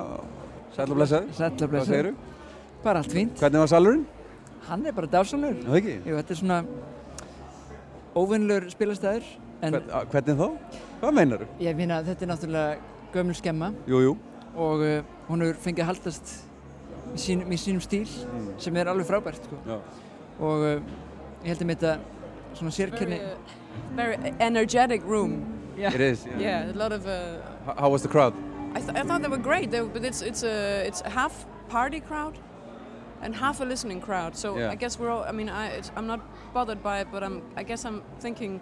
Sæll og blessaður. Hvað blessaður. Bara allt fínt. Hvernig var salurinn? Hann er bara dásalur. Það ekki? Jú, þetta er svona óvinnlur spilastæður. En hvernig þá? Hvað meinar þú? ég finna að þetta er náttúrulega gömul skemma. Jú, jú. Og uh, hún hefur fengið að haldast í sínum, í sínum stíl sem er alveg frábært. Sko. Já. Og uh, ég held að þetta svona sérkenni... very energetic room. Yeah. It is, yeah. Yeah, a lot of. Uh, H- How was the crowd? I, th- I thought they were great, they, but it's it's a it's half party crowd, and half a listening crowd. So Yeah. I guess we're all. I mean, I it's, I'm not bothered by it, but I'm. I guess I'm thinking.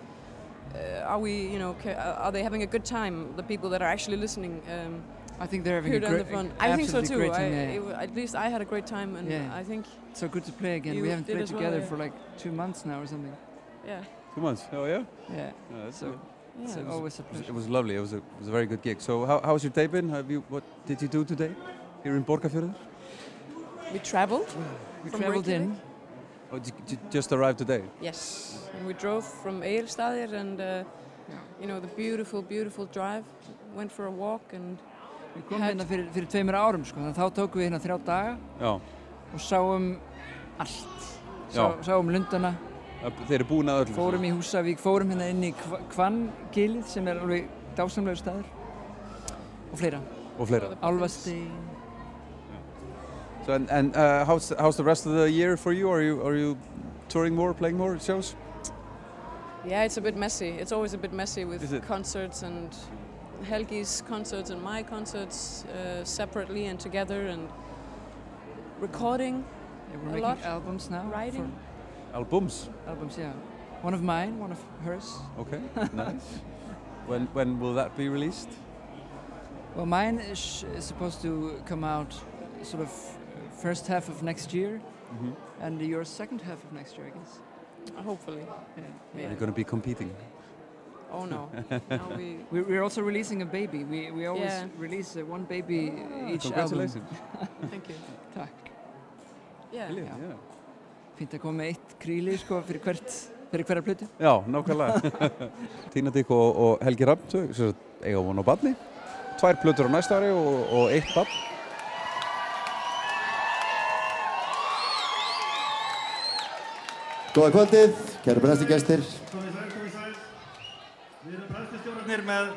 Uh, are we, you know, ca- uh, are they having a good time? The people that are actually listening. Um, I think they're having here a down the great- front. I think so too. great I, yeah, it w- at least I had a great time, and Yeah. I think. So good to play again. We haven't played as well, together yeah. for like two months now or something. Yeah. Two months. Oh, yeah? Yeah. that's so good. it's It was- always a it was- pleasure. It was lovely. It was a, it was a very good gig. So how, was your day been? Have you, what did you do today here in Borgarfjörður? we traveled. We from traveled Reykjavik. in. Oh, j- j- just arrived today? Yes, and we drove from Egilstaðir and uh, you know the beautiful, beautiful drive. Went for a walk and Við komum hérna fyrir, fyrir tveimur árum sko, þannig að þá tókum við hérna þrjá daga Já. og sáum allt. Sá, Já. sáum Lundana, Þeir eru búin að öllu. fórum í Húsavík, fórum hérna inn í Kva- Hvanngilið sem er alveg dásamlegur staður og fleira. Og fleira. Álfastein. So and, and uh, how's how's the rest of the year for you? Are you are you touring more, playing more shows? yeah, it's a bit messy. It's always a bit messy Is with it? concerts and Helgi's concerts and my concerts uh, separately and together and recording Yeah, we're a making lot. albums now. Writing. Albums. Albums, yeah. One of mine, one of hers. Okay, nice. when when will that be released? Well, mine is, is supposed to come out sort of first half of next year, Mhm. and your second half of next year, I guess. Hopefully. Are you going to be competing? Oh no. no we, We, we're also releasing a baby. We, we always Yeah. release uh, one baby each congratulations. album. Thank you. Takk. Yeah. Brilliant, yeah. Fínt að koma með eitt kríli sko fyrir hvert, fyrir hverja plötu. Já, nákvæmlega. Tína Dykk og, og Helgi sagt, eiga von á badni. Tvær plötur á næsta ári og, og eitt badn. Góða kvöldið, kæru brennslu gestir. Komið sæl, komið sæl. Við erum bræðslustjórnarnir með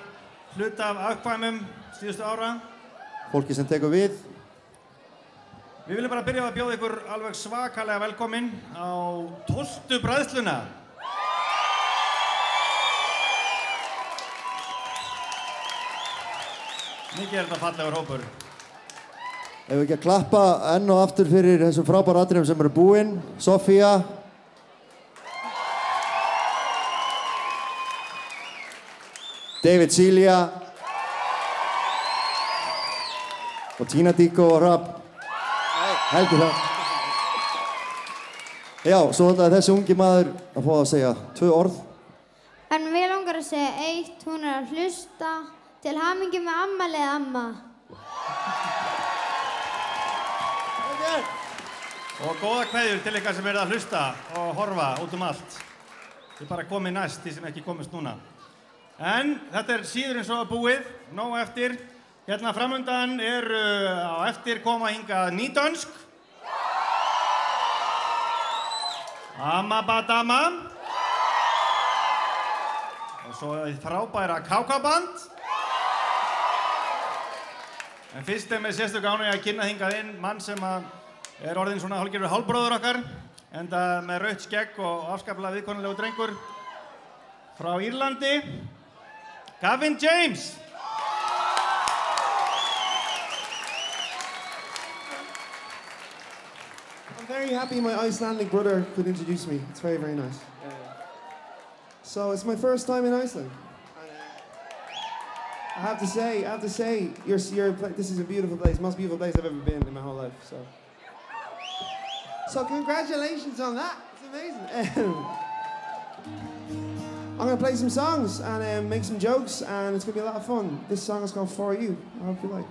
hluta af afkvæmum síðustu ára. Fólki sem tekur við. Við viljum bara byrja að bjóða ykkur alveg svakalega velkomin á tóltu bræðsluna. Mikið er þetta fallegur hópur. Ef við ekki að klappa enn og aftur fyrir þessum frábæra atriðum sem eru búinn. Sofía. David Silja. Og Tina Dikko og Rapp. Helgi Rapp. Já, svo ætlaði þessi ungi maður að fá að segja tvö orð. En mér langar að segja eitt, hún er að hlusta til hamingi með ammalið amma. Og góða kveðjur til ykkar sem verið að hlusta og horfa út um allt. Þið bara komið næst, því sem ekki komist núna. En þetta er síður eins og búið, nóg eftir. Hérna framundan er uh, á eftir koma hingað nýdönsk. Amabadama. Og svo frábæra kákaband. En fyrst er með sérstök ánægja að kynna hingað inn mann sem að er orðin svona hálfgerður hálbróður okkar enda með rautt skegg og afskaplega viðkonulegu drengur frá Írlandi Gavin James I'm very happy my Icelandic brother could introduce me. It's very, very nice. So it's my first time in Iceland. I have to say, I have to say, you're, you're, this is a beautiful place, most beautiful place I've ever been in my whole life. So, so congratulations on that. It's amazing. I'm gonna play some songs and um, make some jokes, and it's gonna be a lot of fun. This song is called "For You." I hope you like.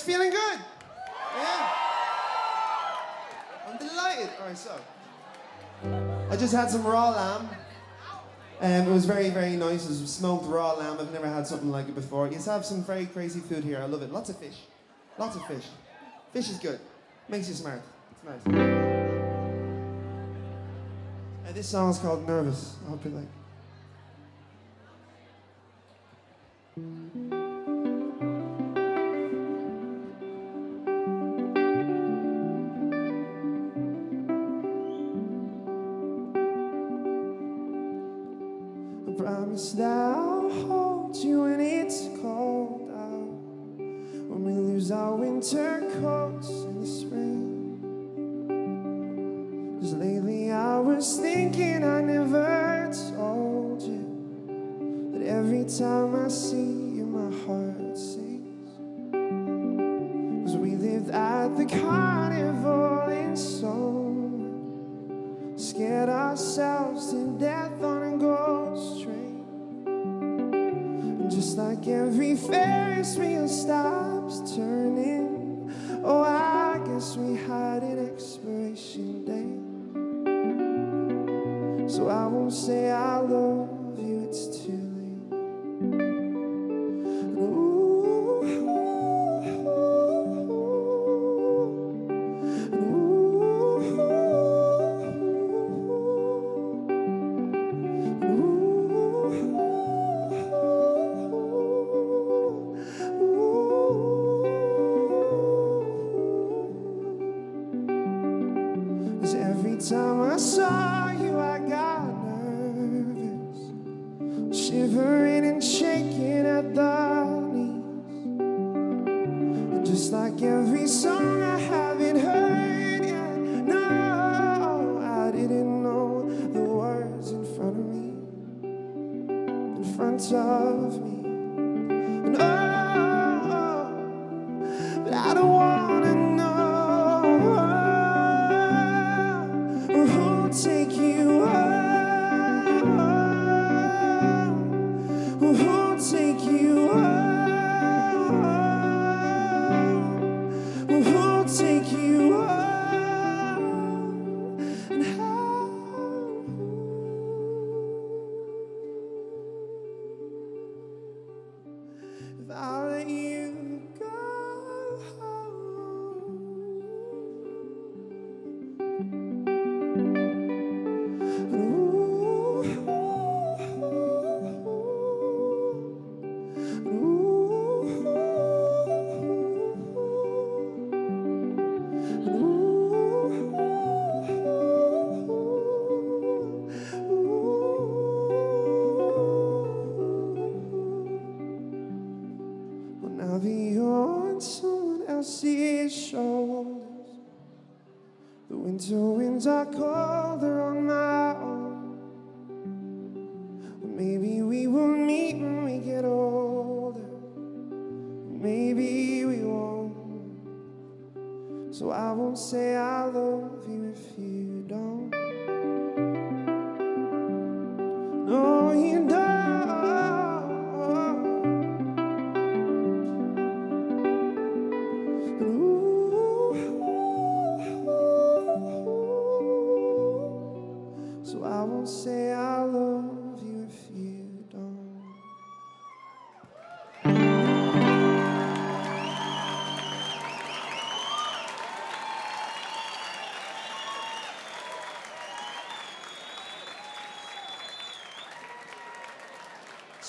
it's feeling good. Yeah. I'm delighted. All right, so. I just had some raw lamb. Um, it was very, very nice. It was smoked raw lamb. I've never had something like it before. You have some very crazy food here. I love it. Lots of fish. Lots of fish. Fish is good. Makes you smart. It's nice. And this song is called Nervous. I hope you like it.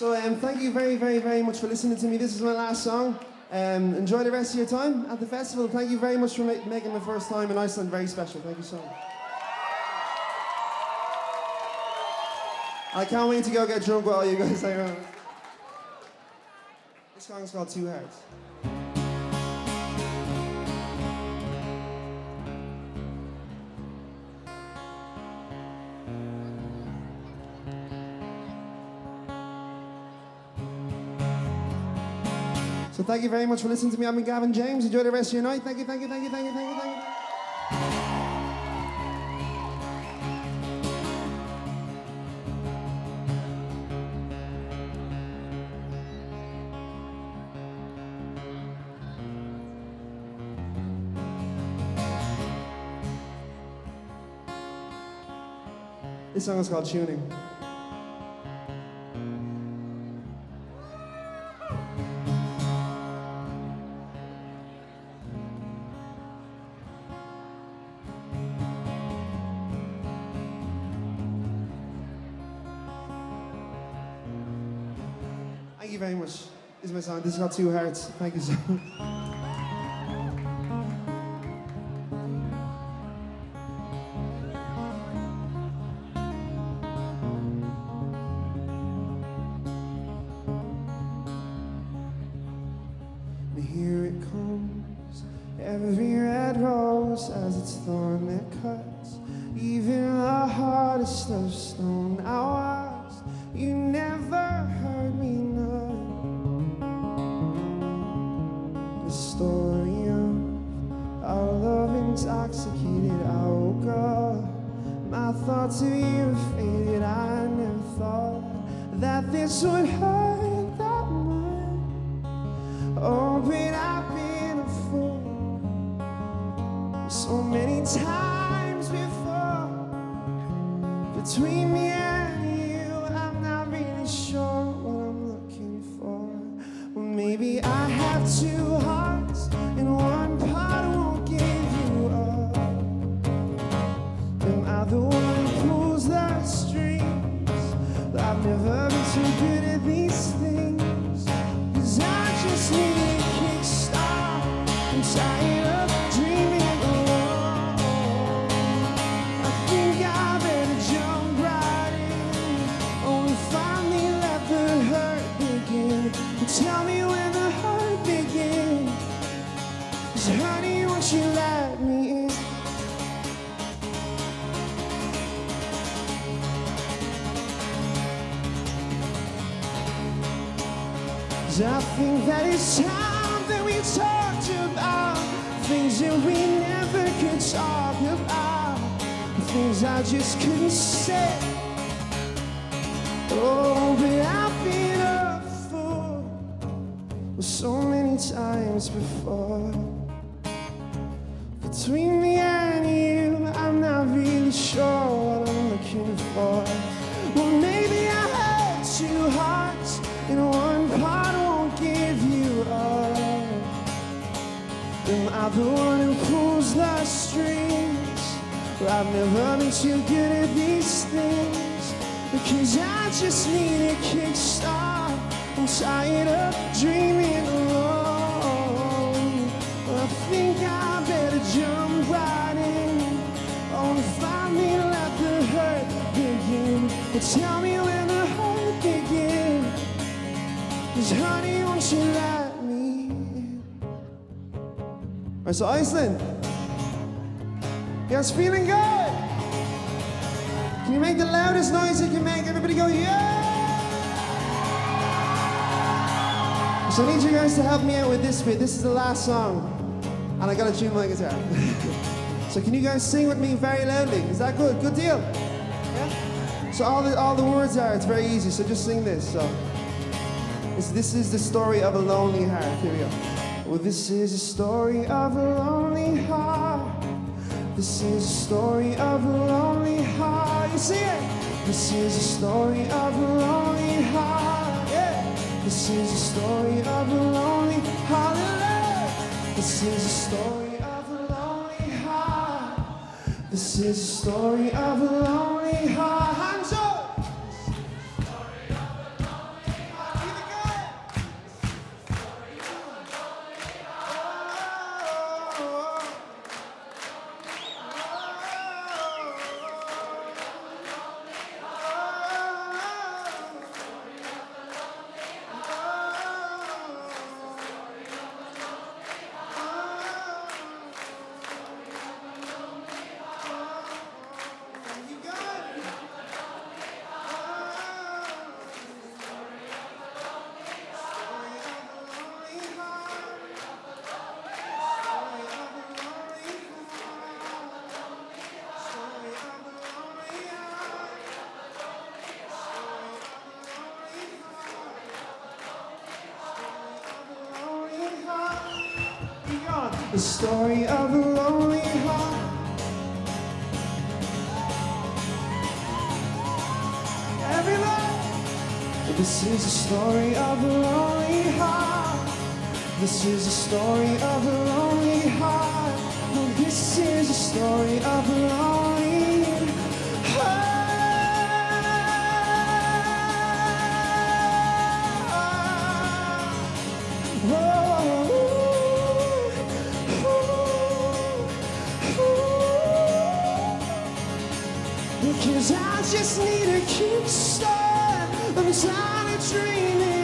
So um, thank you very, very, very much for listening to me. This is my last song. Um, enjoy the rest of your time at the festival. Thank you very much for ma- making my first time in Iceland very special. Thank you so much. I can't wait to go get drunk with all you guys. This song's called Two Hearts. Thank you very much for listening to me. I've been Gavin James. Enjoy the rest of your night. Thank you, thank you, thank you, thank you, thank you, thank you. This song is called Tuning. Song. This is not too hard. Thank you so much. So many times before. Between me So Iceland. You guys feeling good? Can you make the loudest noise you can make? Everybody go, yeah! So I need you guys to help me out with this bit. This is the last song. And I gotta tune my guitar. so can you guys sing with me very loudly? Is that good? Good deal? Yeah? So all the all the words are, it's very easy, so just sing this. So this, this is the story of a lonely heart. Here we go. Well, this is a story of a lonely heart. This is a story of a lonely heart. You see it? This is a story of a lonely heart. Yeah. This is a story of a lonely heart. This is a story of a lonely heart. This is a story of a lonely this is the story of a lonely heart. This is the story of a lonely heart. No, this is the story of a lonely heart. Oh, oh, oh, because I just need a kickstart. I'm tired of dreaming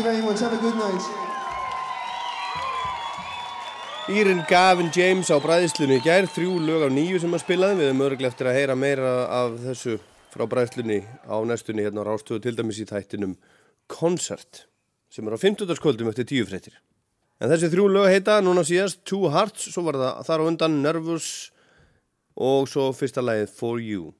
you very much. Have a good night. Írin Gavin James á bræðislunni gær, þrjú lög af nýju sem hann spilaði. Við erum örglega eftir að heyra meira af þessu frá bræðislunni á næstunni hérna á Rástöðu til dæmis í þættinum Concert sem er á 50. eftir tíu fréttir. En þessi þrjú lög heita núna síðast Two Hearts, svo var það þar á undan Nervous og svo fyrsta lagið For You.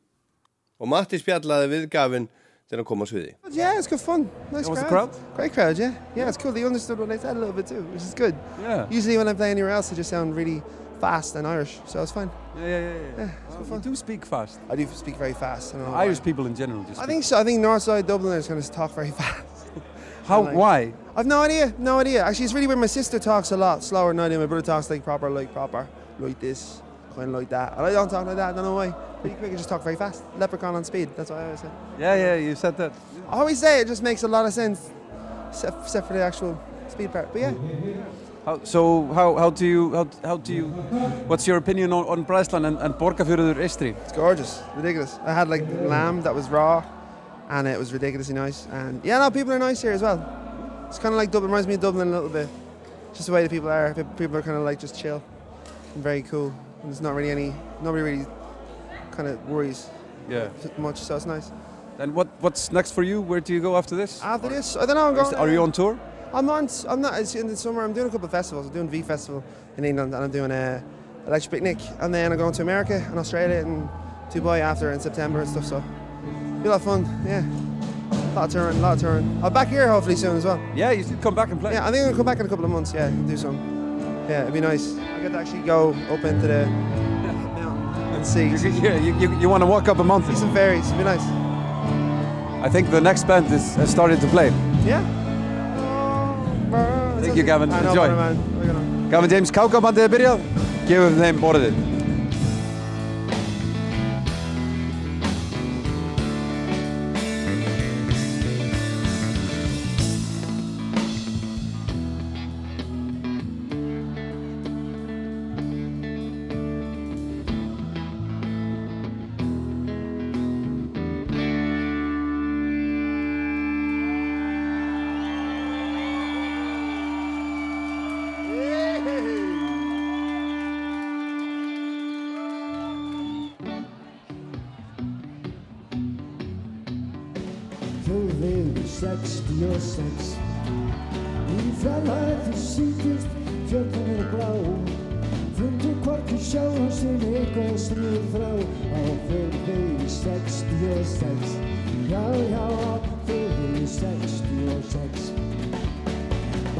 Og Matti spjallaði við Gavin þegar hann kom á sviði. Yeah, it's good fun. Nice How was the crowd. crowd? Great crowd, yeah. Yeah, it's cool. They understood what they said a little bit too, which is good. Yeah. Usually when I play anywhere else, they just sound really fast and Irish, so it's fine. Yeah, yeah, yeah. yeah. it's good Well, you do speak fast. I do speak very fast. I don't know Irish why. people in general just I think so. I think Northside Dubliners kind of talk very fast. How? Like- Why? I've no idea. No idea. Actually, it's really weird. My sister talks a lot slower than I do. My brother talks like proper, like proper, like this, kind of like that. And I don't talk like that. I don't know why. Pretty quick. I just talk very fast. Leprechaun on speed. That's what I always say. Yeah, yeah. You said that. I always say it just makes a lot of sense, except, for the actual speed part. But yeah. How, so how, how do you how, how do you what's your opinion on, on and, and Borgarfjörður Eystri? It's gorgeous, ridiculous. I had like lamb that was raw, and it was ridiculously nice. And yeah, no, people are nice here as well. It's kind of like Dublin, reminds me of Dublin a little bit. Just the way the people are. People are kind of like just chill and very cool. And there's not really any, nobody really kind of worries Yeah. much, so it's nice. Then what what's next for you? Where do you go after this? After this, I don't know. I'm Are you- going. Are you on tour? I'm on. I'm not. It's in the summer. I'm doing a couple of festivals. I'm doing V Festival in England, and I'm doing a Electric Picnic, and then I'm going to America and Australia and Dubai after in September and stuff. So, be a lot of fun. Yeah, a lot of touring, a lot of touring. I'll be back here hopefully soon as well. Yeah, you should come back and play. Yeah, I think I'm gonna come back in a couple of months. Yeah, do some. Yeah, it'd be nice. I get to actually go up into the and see. Yeah, you, you, you want to walk up a mountain? See some fairies. It'd be nice. I think the next band is has started to play. Yeah. Thank you, Gavin. Enjoy. brother, man. We're gonna- Gavin James, kákabandið er byrjað. Gefum þeim orðið. Þjóðið 66 Í fjarlæði síkist fjöldin er blá. Fundu hvorki sjá hans en eitthvað stríð frá. Á þjóðið 66 Já, já, á þjóðið 66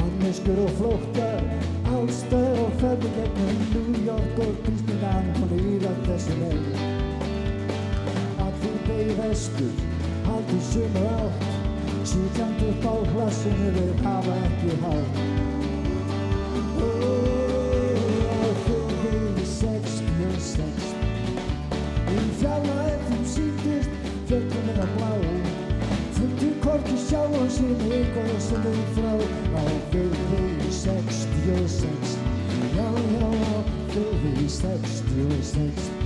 Manneskur og flóttar Allstöð og ferði gegnum New York og Disneyland og líða þessu leið þú beig vestur haldið sumar átt. Sýtjandi upp á hlassinu við hafa ekki hátt. Ó, á þjóðvegi 66 Í fjarlæð þeim síndist fjöllum að blá. Fundu korki sjá á sinni eitthvað sem við frá. Á þjóðvegi 66 Já, já, á þjóðvegi 66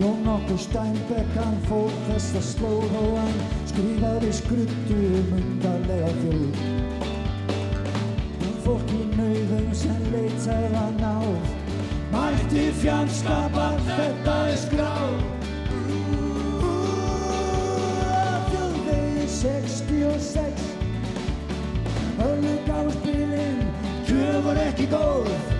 Jón okkur Steinbeck hann fór þessa slóð og hann skrifaði skruttu um undarlega þjóð. Hann fólk í nauðum sem leitaði að náð Mætti fjandskapar þetta er skráð. Þjóðvegi 66 Öllug á spilin Kjöfur ekki góð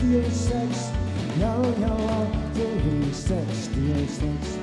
66 Já, já, á þjóðvegi 66 Þjóðvegi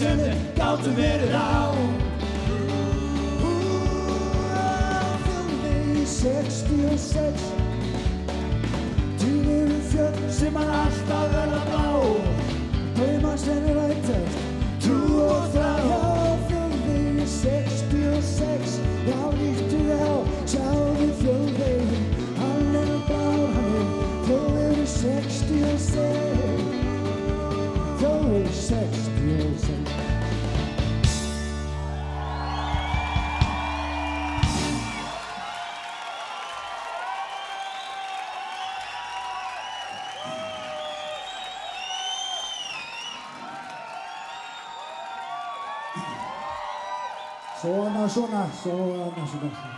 ekki gefið sem þeir gáttu verið á Svona, svona, svona,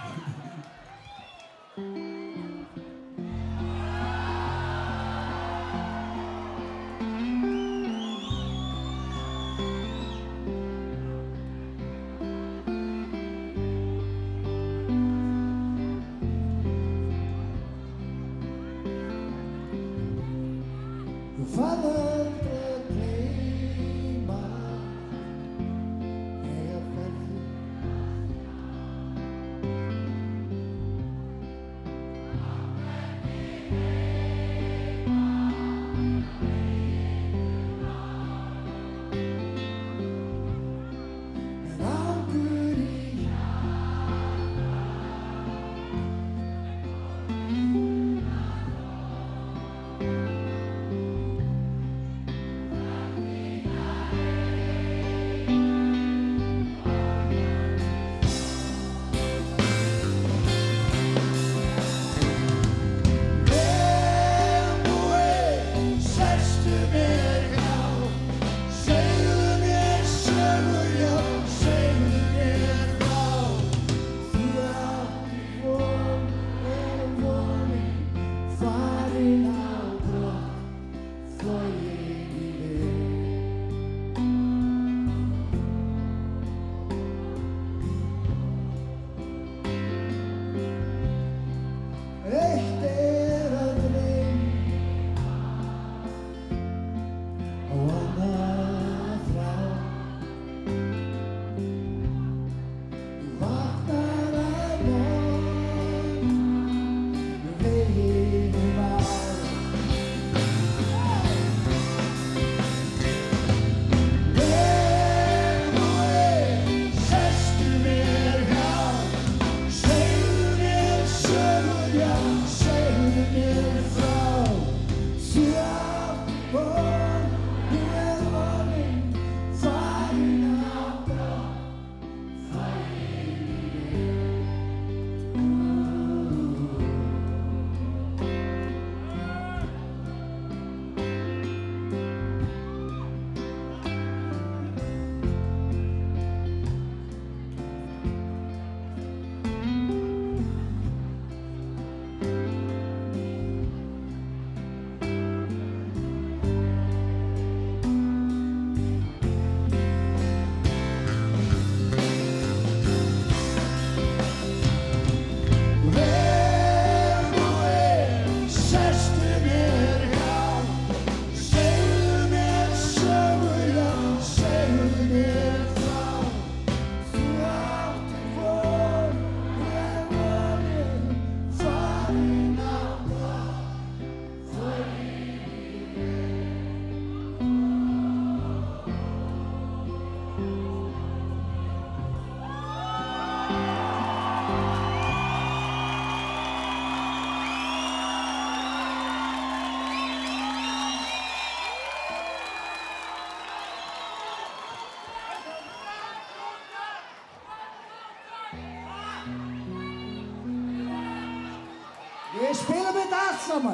spilum þetta allt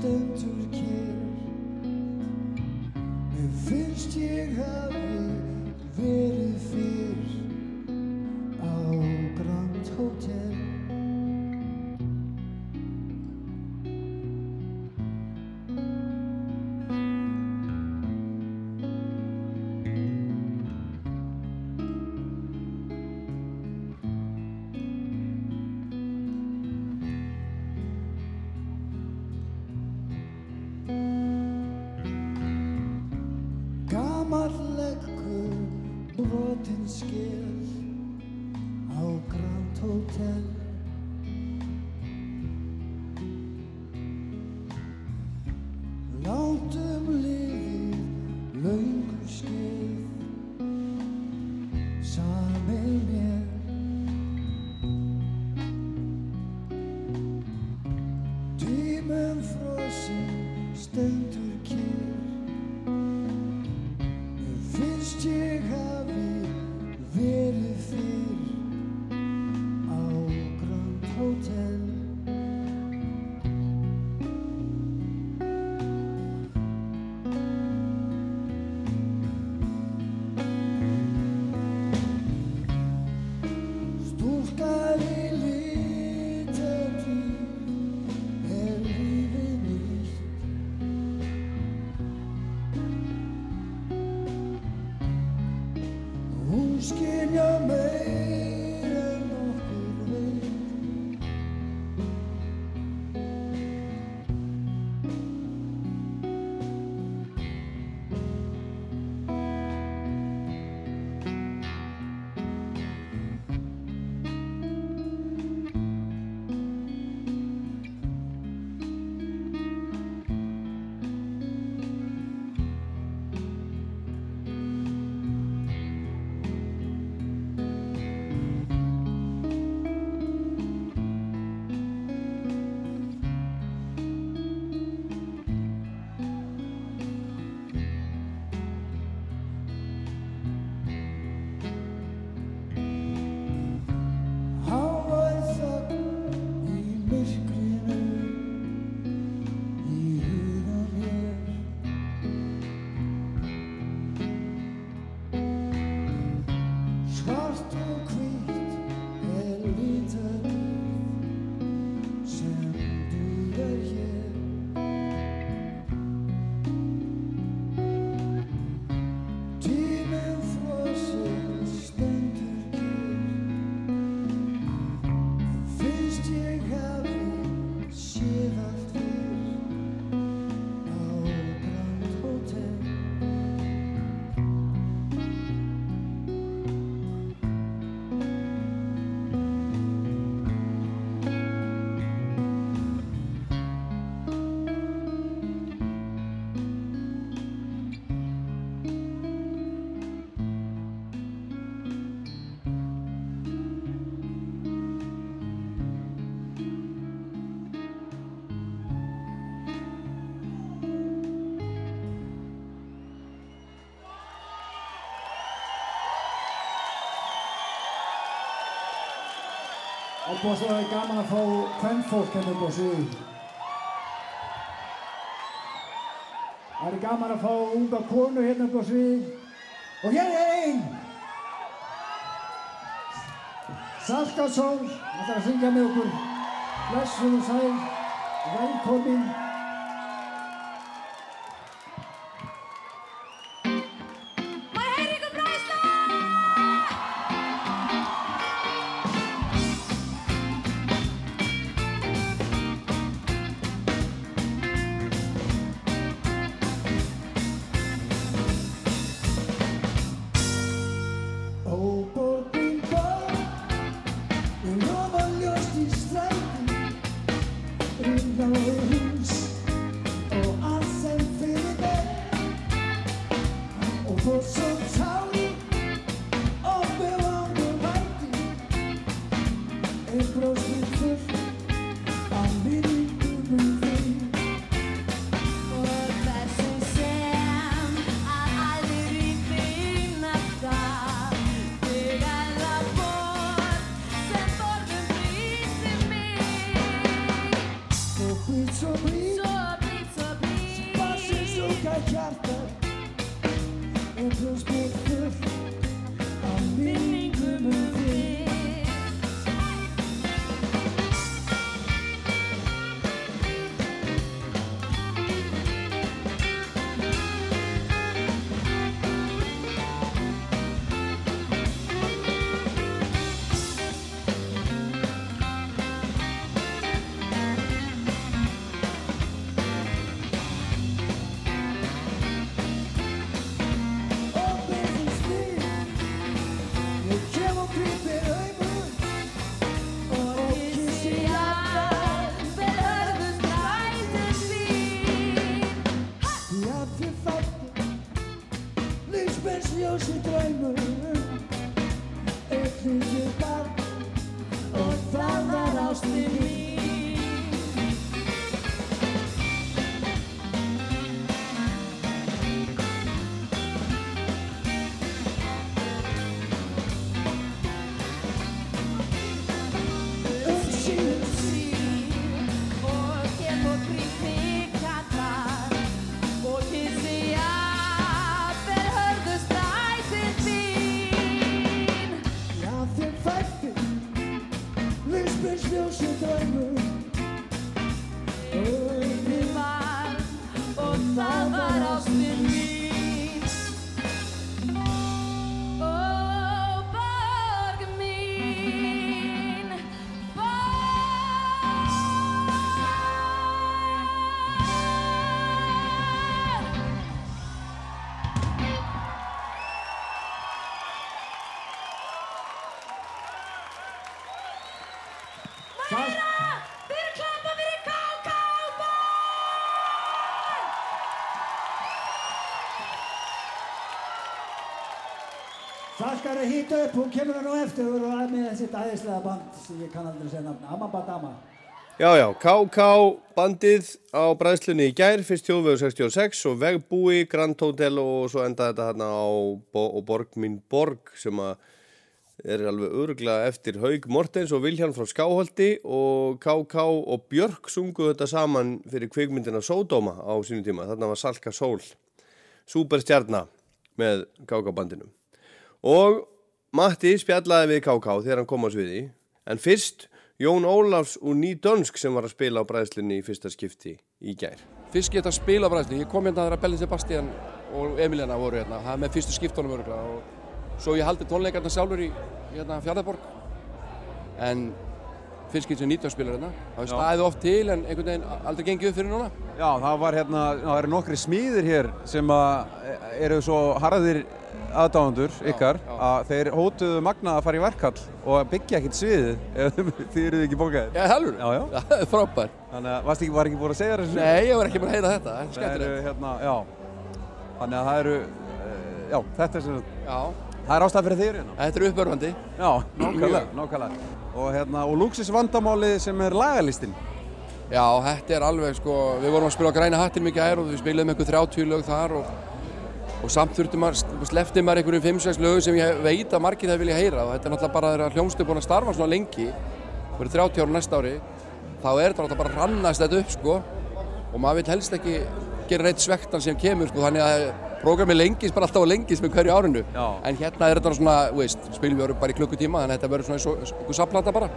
stendur kér, Mér finnst ég hafi And scared. Opbúðslega gaman að fá kvennfólk hérna upp á svið. Það er gaman að fá unga konu hérna upp á svið. Og hér er einn! Salka Sól, það ætlar að syngja með okkur. Blessuð og sæl, velkomin. Skal að hýta upp, hún kemur það nú eftir og er með sitt æðislega band sem ég kann aldrei segja nafn, Amabadama. Já, já, KK bandið á bræðslunni í gær, fyrst þjóðvegur 66 og Vegbúi, Grand Hotel og svo endaði þetta hérna á Bo Borg mín Borg sem er alveg öruglega eftir Haug Mortens og Vilhjálm frá Skáholti og KK og Björk sunguðu þetta saman fyrir kvikmyndina Sódóma á sínum tíma. Þarna var Salka Sól, superstjarnar með KK bandinu. Og Matti spjallaði við KK þegar hann kom á sviði, en fyrst Jón Ólafs úr Nýdönsk sem var að spila á bræðslinni í fyrsta skipti í gær. Fyrst geta að spila á bræðslu, ég kom hérna þegar Bellin Sebastian og Emiliana voru hérna, það er með fyrstu skiptunum öruglega og svo ég haldi tónleikarna sjálfur í hérna, Fjarðarborg. En fyrst getur sem nýtjóðspilar hérna, það er staðið oft til en einhvern veginn aldrei gengið upp fyrir núna. Já, það var hérna, það eru nokkri smíðir hér sem að eru svo harðir aðdáðandur ykkar að þeir hótuðu Magna að fara í verkall og byggja ekkert sviðið ef þið eruð ekki bókaðir. Já, heldur? Já, já. Það er frábær. Þannig að varst ekki, var ekki búin að segja þessu? Nei, ég var ekki búin að heyra þetta, þetta er Það skemmtilegt. eru hérna, já. Þannig að það eru, eh, já, þetta er sem Já. Það er ástæð fyrir þér hérna. Þetta er uppörfandi. Já, nákvæmlega, nákvæmlega. Og hérna, og Luxus vandamálið sem er lagalistinn. Já, þetta er alveg sko, við vorum að spila á græna hattin mikið ær og við spilum einhver 30 lög þar og, og samt þurftum að, slefti maður einhverjum 5-6 lögum sem ég veit að margir það vilja heyra og þetta er náttúrulega bara þegar hljómsið búin að starfa svona lengi, fyrir 30 ára næsta ári, þá er þetta náttúrulega bara að rannast þetta upp sko og maður vil helst ekki gera neitt svektan sem kemur sko, þannig að prógrami lengist bara alltaf og lengist með hverju árinu. Já. En hérna er þetta svona, veist, spilum við bara í klukkutíma, þannig að þetta verður svona eins og einhver safnplata bara.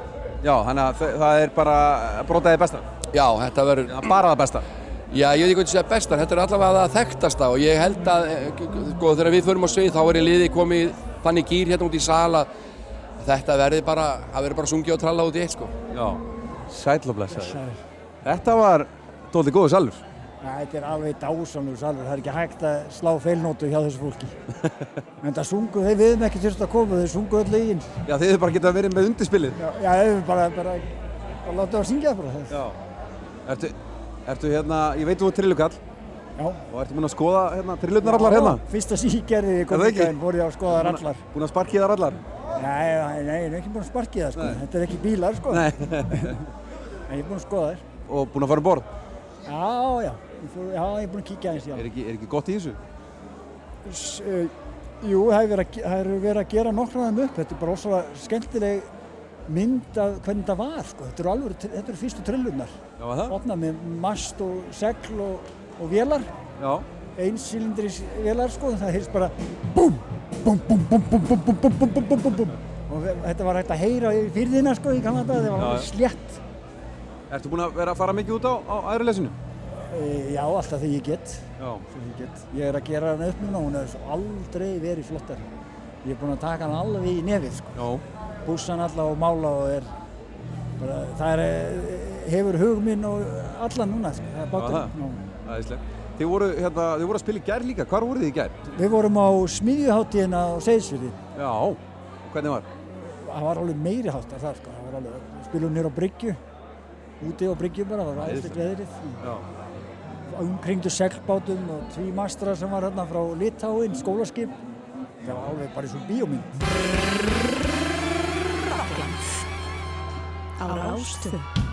Já, þannig að þa- það er bara brotaðið besta. Já, þetta verður... Bara það besta. Já, ég veit ekki hvað þetta segja besta, þetta er allavega það þekktasta og ég held að, eh, sko, þegar við förum á svið þá er ég liði komið þannig gýr hérna út í sala þetta verði bara, það verður bara sungið og tralla út í eitt, sko. Já, sæll og blessaður. Þetta var dólið góðu salur. Ja, þetta er alveg dásamlegu salur, það er ekki hægt að slá feilnótu hjá þessu fólki. en það sungu, þeir viðum ekki þurft að koma, þeir sungu öll lögin. Já, hefur bara getað verið með undirspilið. Já, já Já. Ertu, hérna, ég veit þú er trillukall. Já. Og ertu búinn að skoða hérna, trillurnar allar hérna? Fyrsta síkerði í Er það ekki? komingæðin voru ég að skoða þær allar. Búinn að sparkið þar allar? Nei, nei, nei, ég er ekki búinn að sparkið það sko, Nei. þetta er ekki bílar sko. Nei. en ég er búinn að skoða þær. Og búinn að fara um borð? Já, já, ég, fór, já, ég er búinn að kíkja aðeins, já. Er ekki, er ekki gott í þessu? S, uh, jú, það hefur verið, að gera þeim upp, þetta er bara ósala skemmtileg mynd af hvernig þetta var sko. Þetta eru alveg, þetta eru fyrstu trillunar. Opnað með mast og segl og, og vélar. Einsýlindris vélar sko, það heyrst bara búm, búm, búm, búm, búm, búm, búm, búm, búm, búm, búm, búm. Og þetta var hægt að heyra í fyrðina sko í Kanada, það var alveg já. slétt. Ertu búinn að vera að fara mikið út á, á æðrilesinu? E, já, alltaf þegar ég get. Ég get. Ég er að gera hana upp núna, hún hefur aldrei verið flottar. Ég er búinn að taka hana alveg í nefið sko. Já. Bússa hann alla og mála og er bara, það er, hefur hug minn og allan núna sko. Það er Já, bátur. það. Æðislega. Þið voru, hérna, þið voru að spila í gær líka. Hvar voruð þið í gær? Við vorum á smiðjuháttíðina á Seyðsfyrði. Já. Hvernig var? Það var alveg meiri háttar þar sko. Það var alveg, spilum nýra á Bryggju, úti á Bryggju bara, það var veðrið. Já. Umkringdu seglbátum og tvímastra sem var hérna frá Litáin, skólaskip. Það var alveg bara eins og bíómynd. Araújo.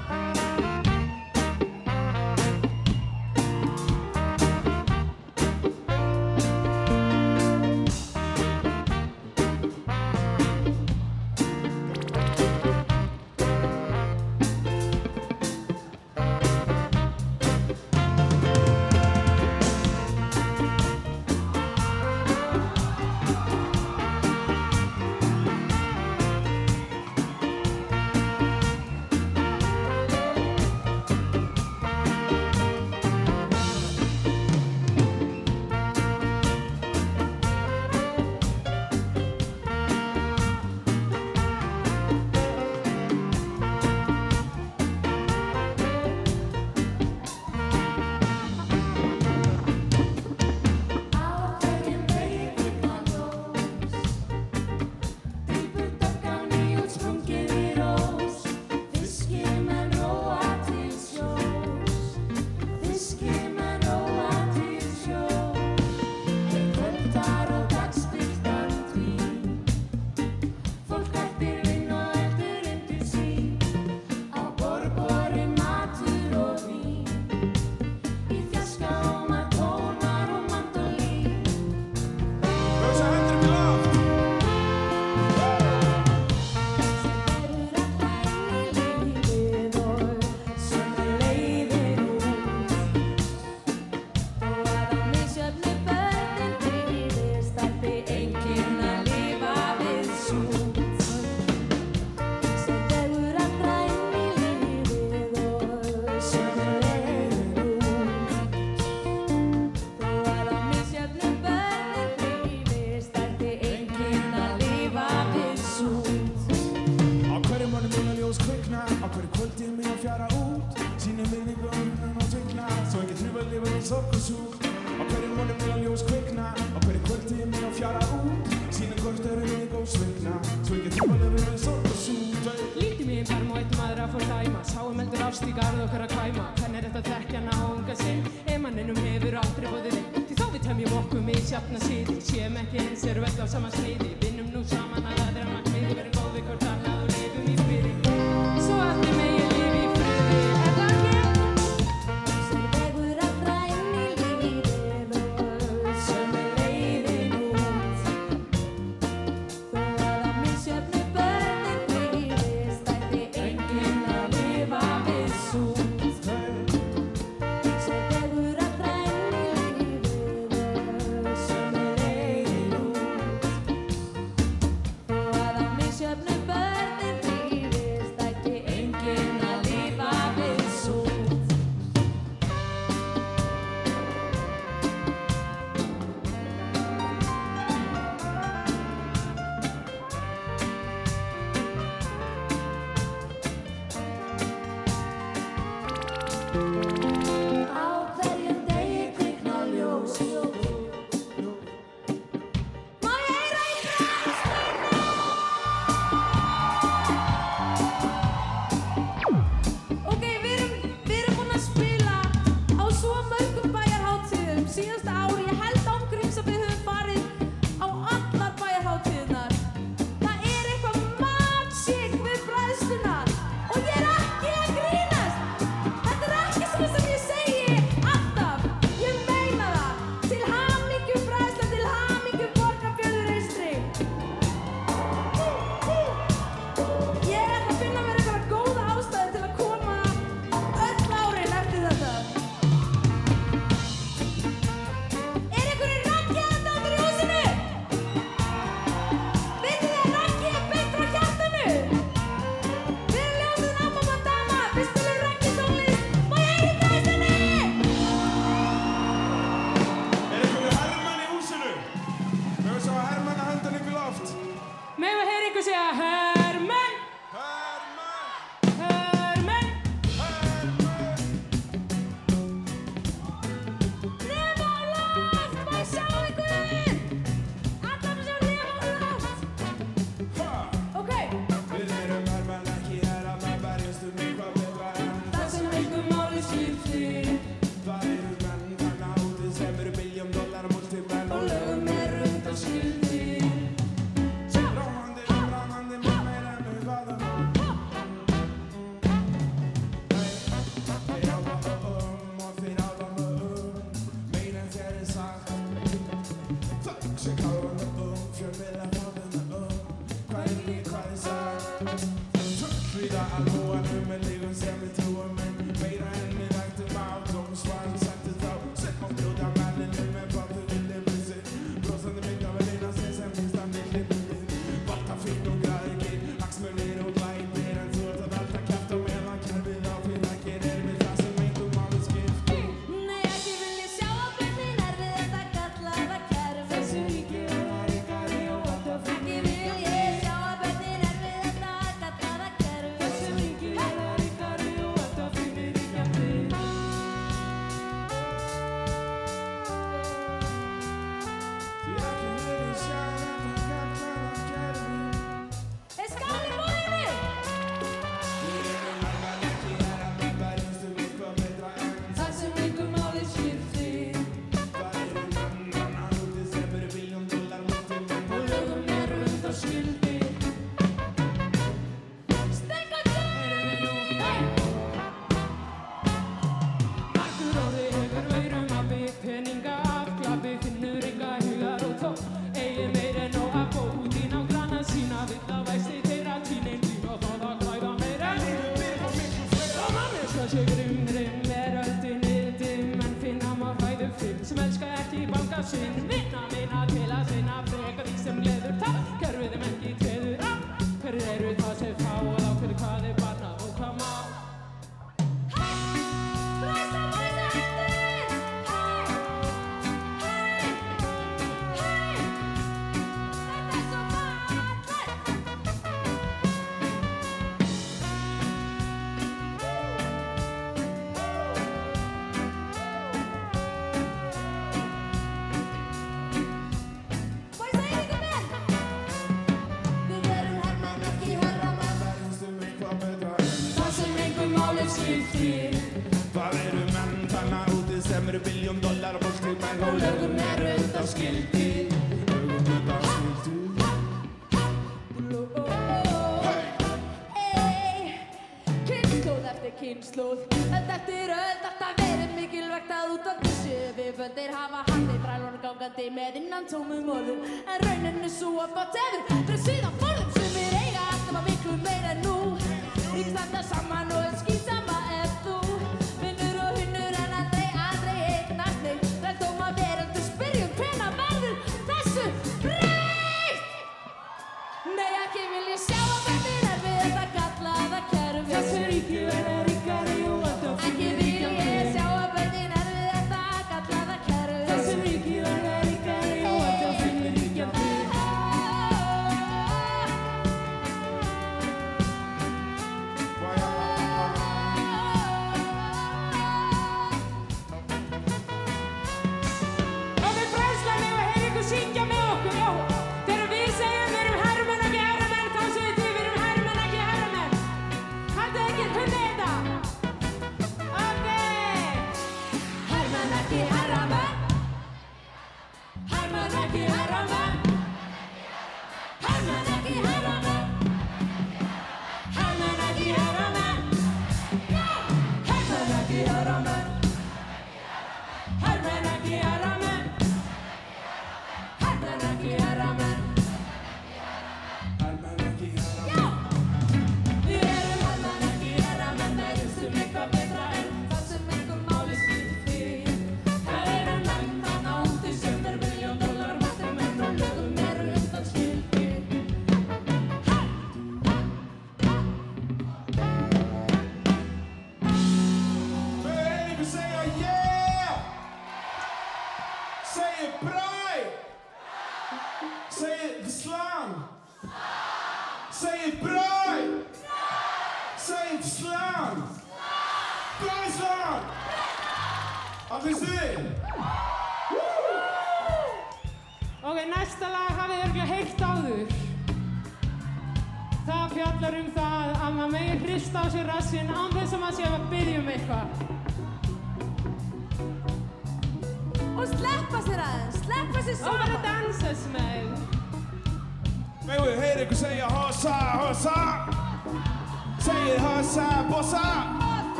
celebrate.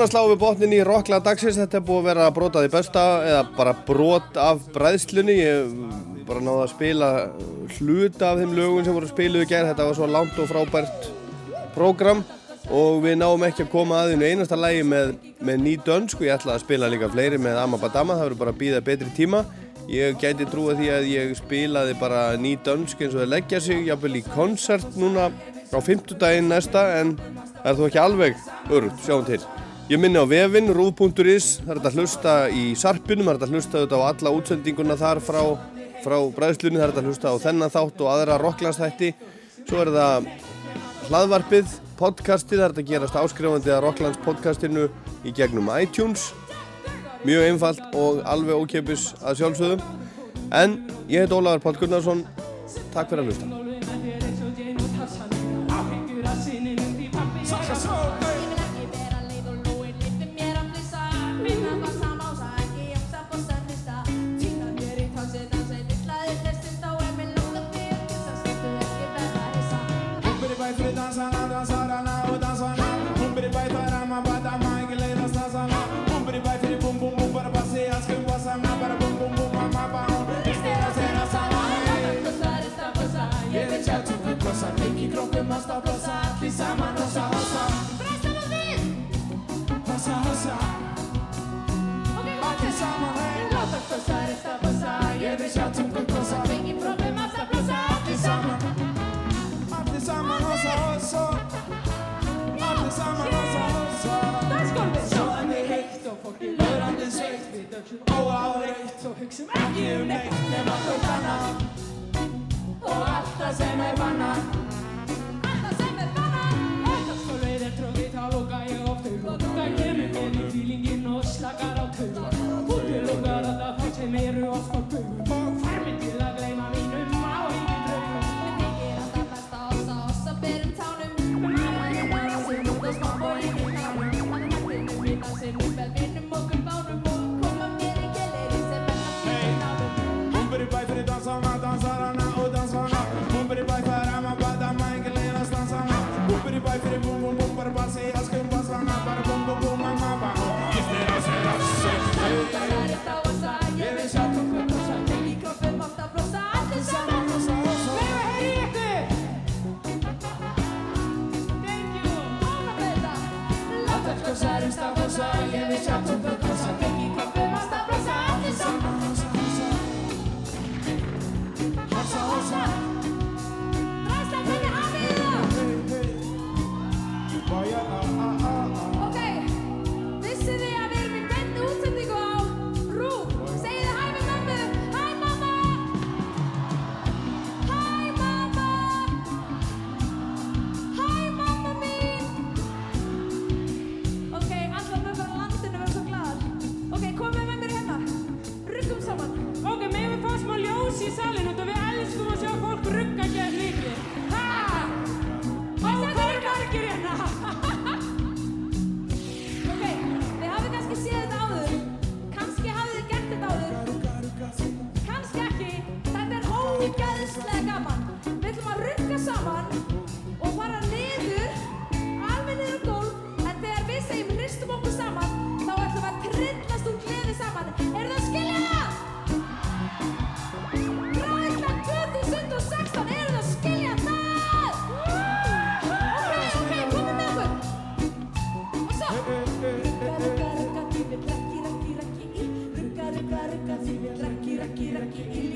svona sláum við botnin í rockla dagsins, þetta er búið að vera brotað í besta eða bara brot af bræðslunni, ég bara náði að spila hluta af þeim lögum sem voru spiluð í gerð, þetta var svo langt og frábært program og við náum ekki að koma aðeins einasta lægi með, með ný dönsku, ég ætlaði að spila líka fleiri með Amabadama, það verður bara að býða betri tíma. Ég gæti trúið því að ég spilaði bara ný dönsk eins og það leggja sig jáfnvel í konsert núna á fymtudaginn næsta en það er þó ekki alveg örugt, sjáum til. Ég minna á vefinn, rúf.is, það er þetta hlusta í sarpunum, það er þetta hlusta auðvitað á alla útsendinguna þar frá, frá bræðslunni, það er þetta hlusta á þennan þátt og aðra Rokklandsþætti. Svo er það hlaðvarpið, podcastið, það er þetta gerast áskrifandi að Rokklandspodcastinu í gegnum iTunes. Mjög einfalt og alveg ókjöpis að sjálfsögðum. En ég heit Ólaður Pál Gunnarsson, takk fyrir að hlusta. basta prosati sama nosa hosa Prestalo vin Hosa hosa Aquí samo hej, eh. tak to saresta basa Jedyś ja cum kot kosa Klingi problema sta prosati sama Arte sama hosa hosa Arte sama hosa hosa Svo hann er heitt og fólki lörandi sveitt oh, Við dögsum óáreitt og oh, hugsum ekki um neitt Nefn að hvort annað og allt það sem er vanna Þetta kemur með í fílingin og slakar á tögum Útilokar að það fætti meiru á skorpum aqui, aqui, aqui.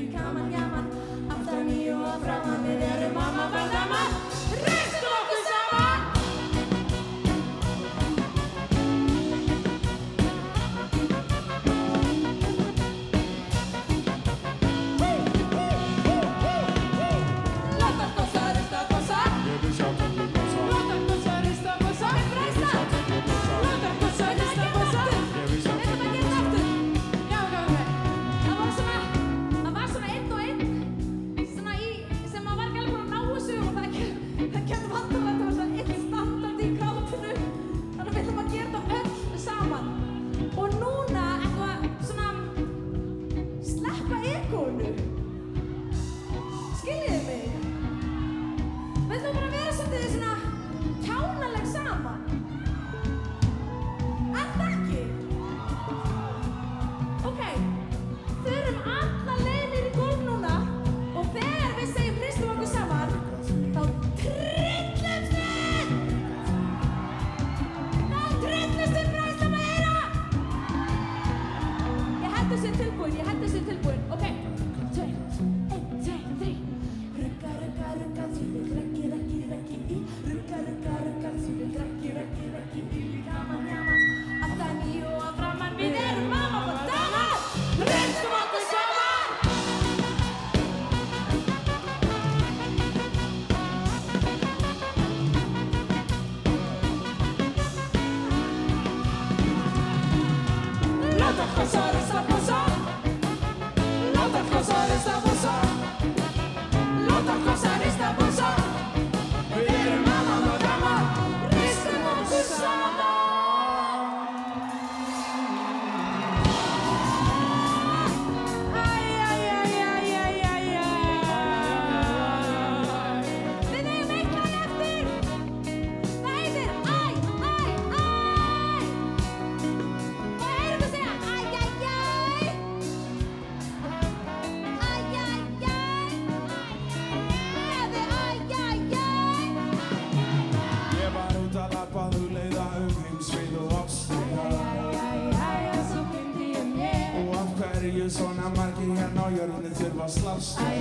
my slop stop.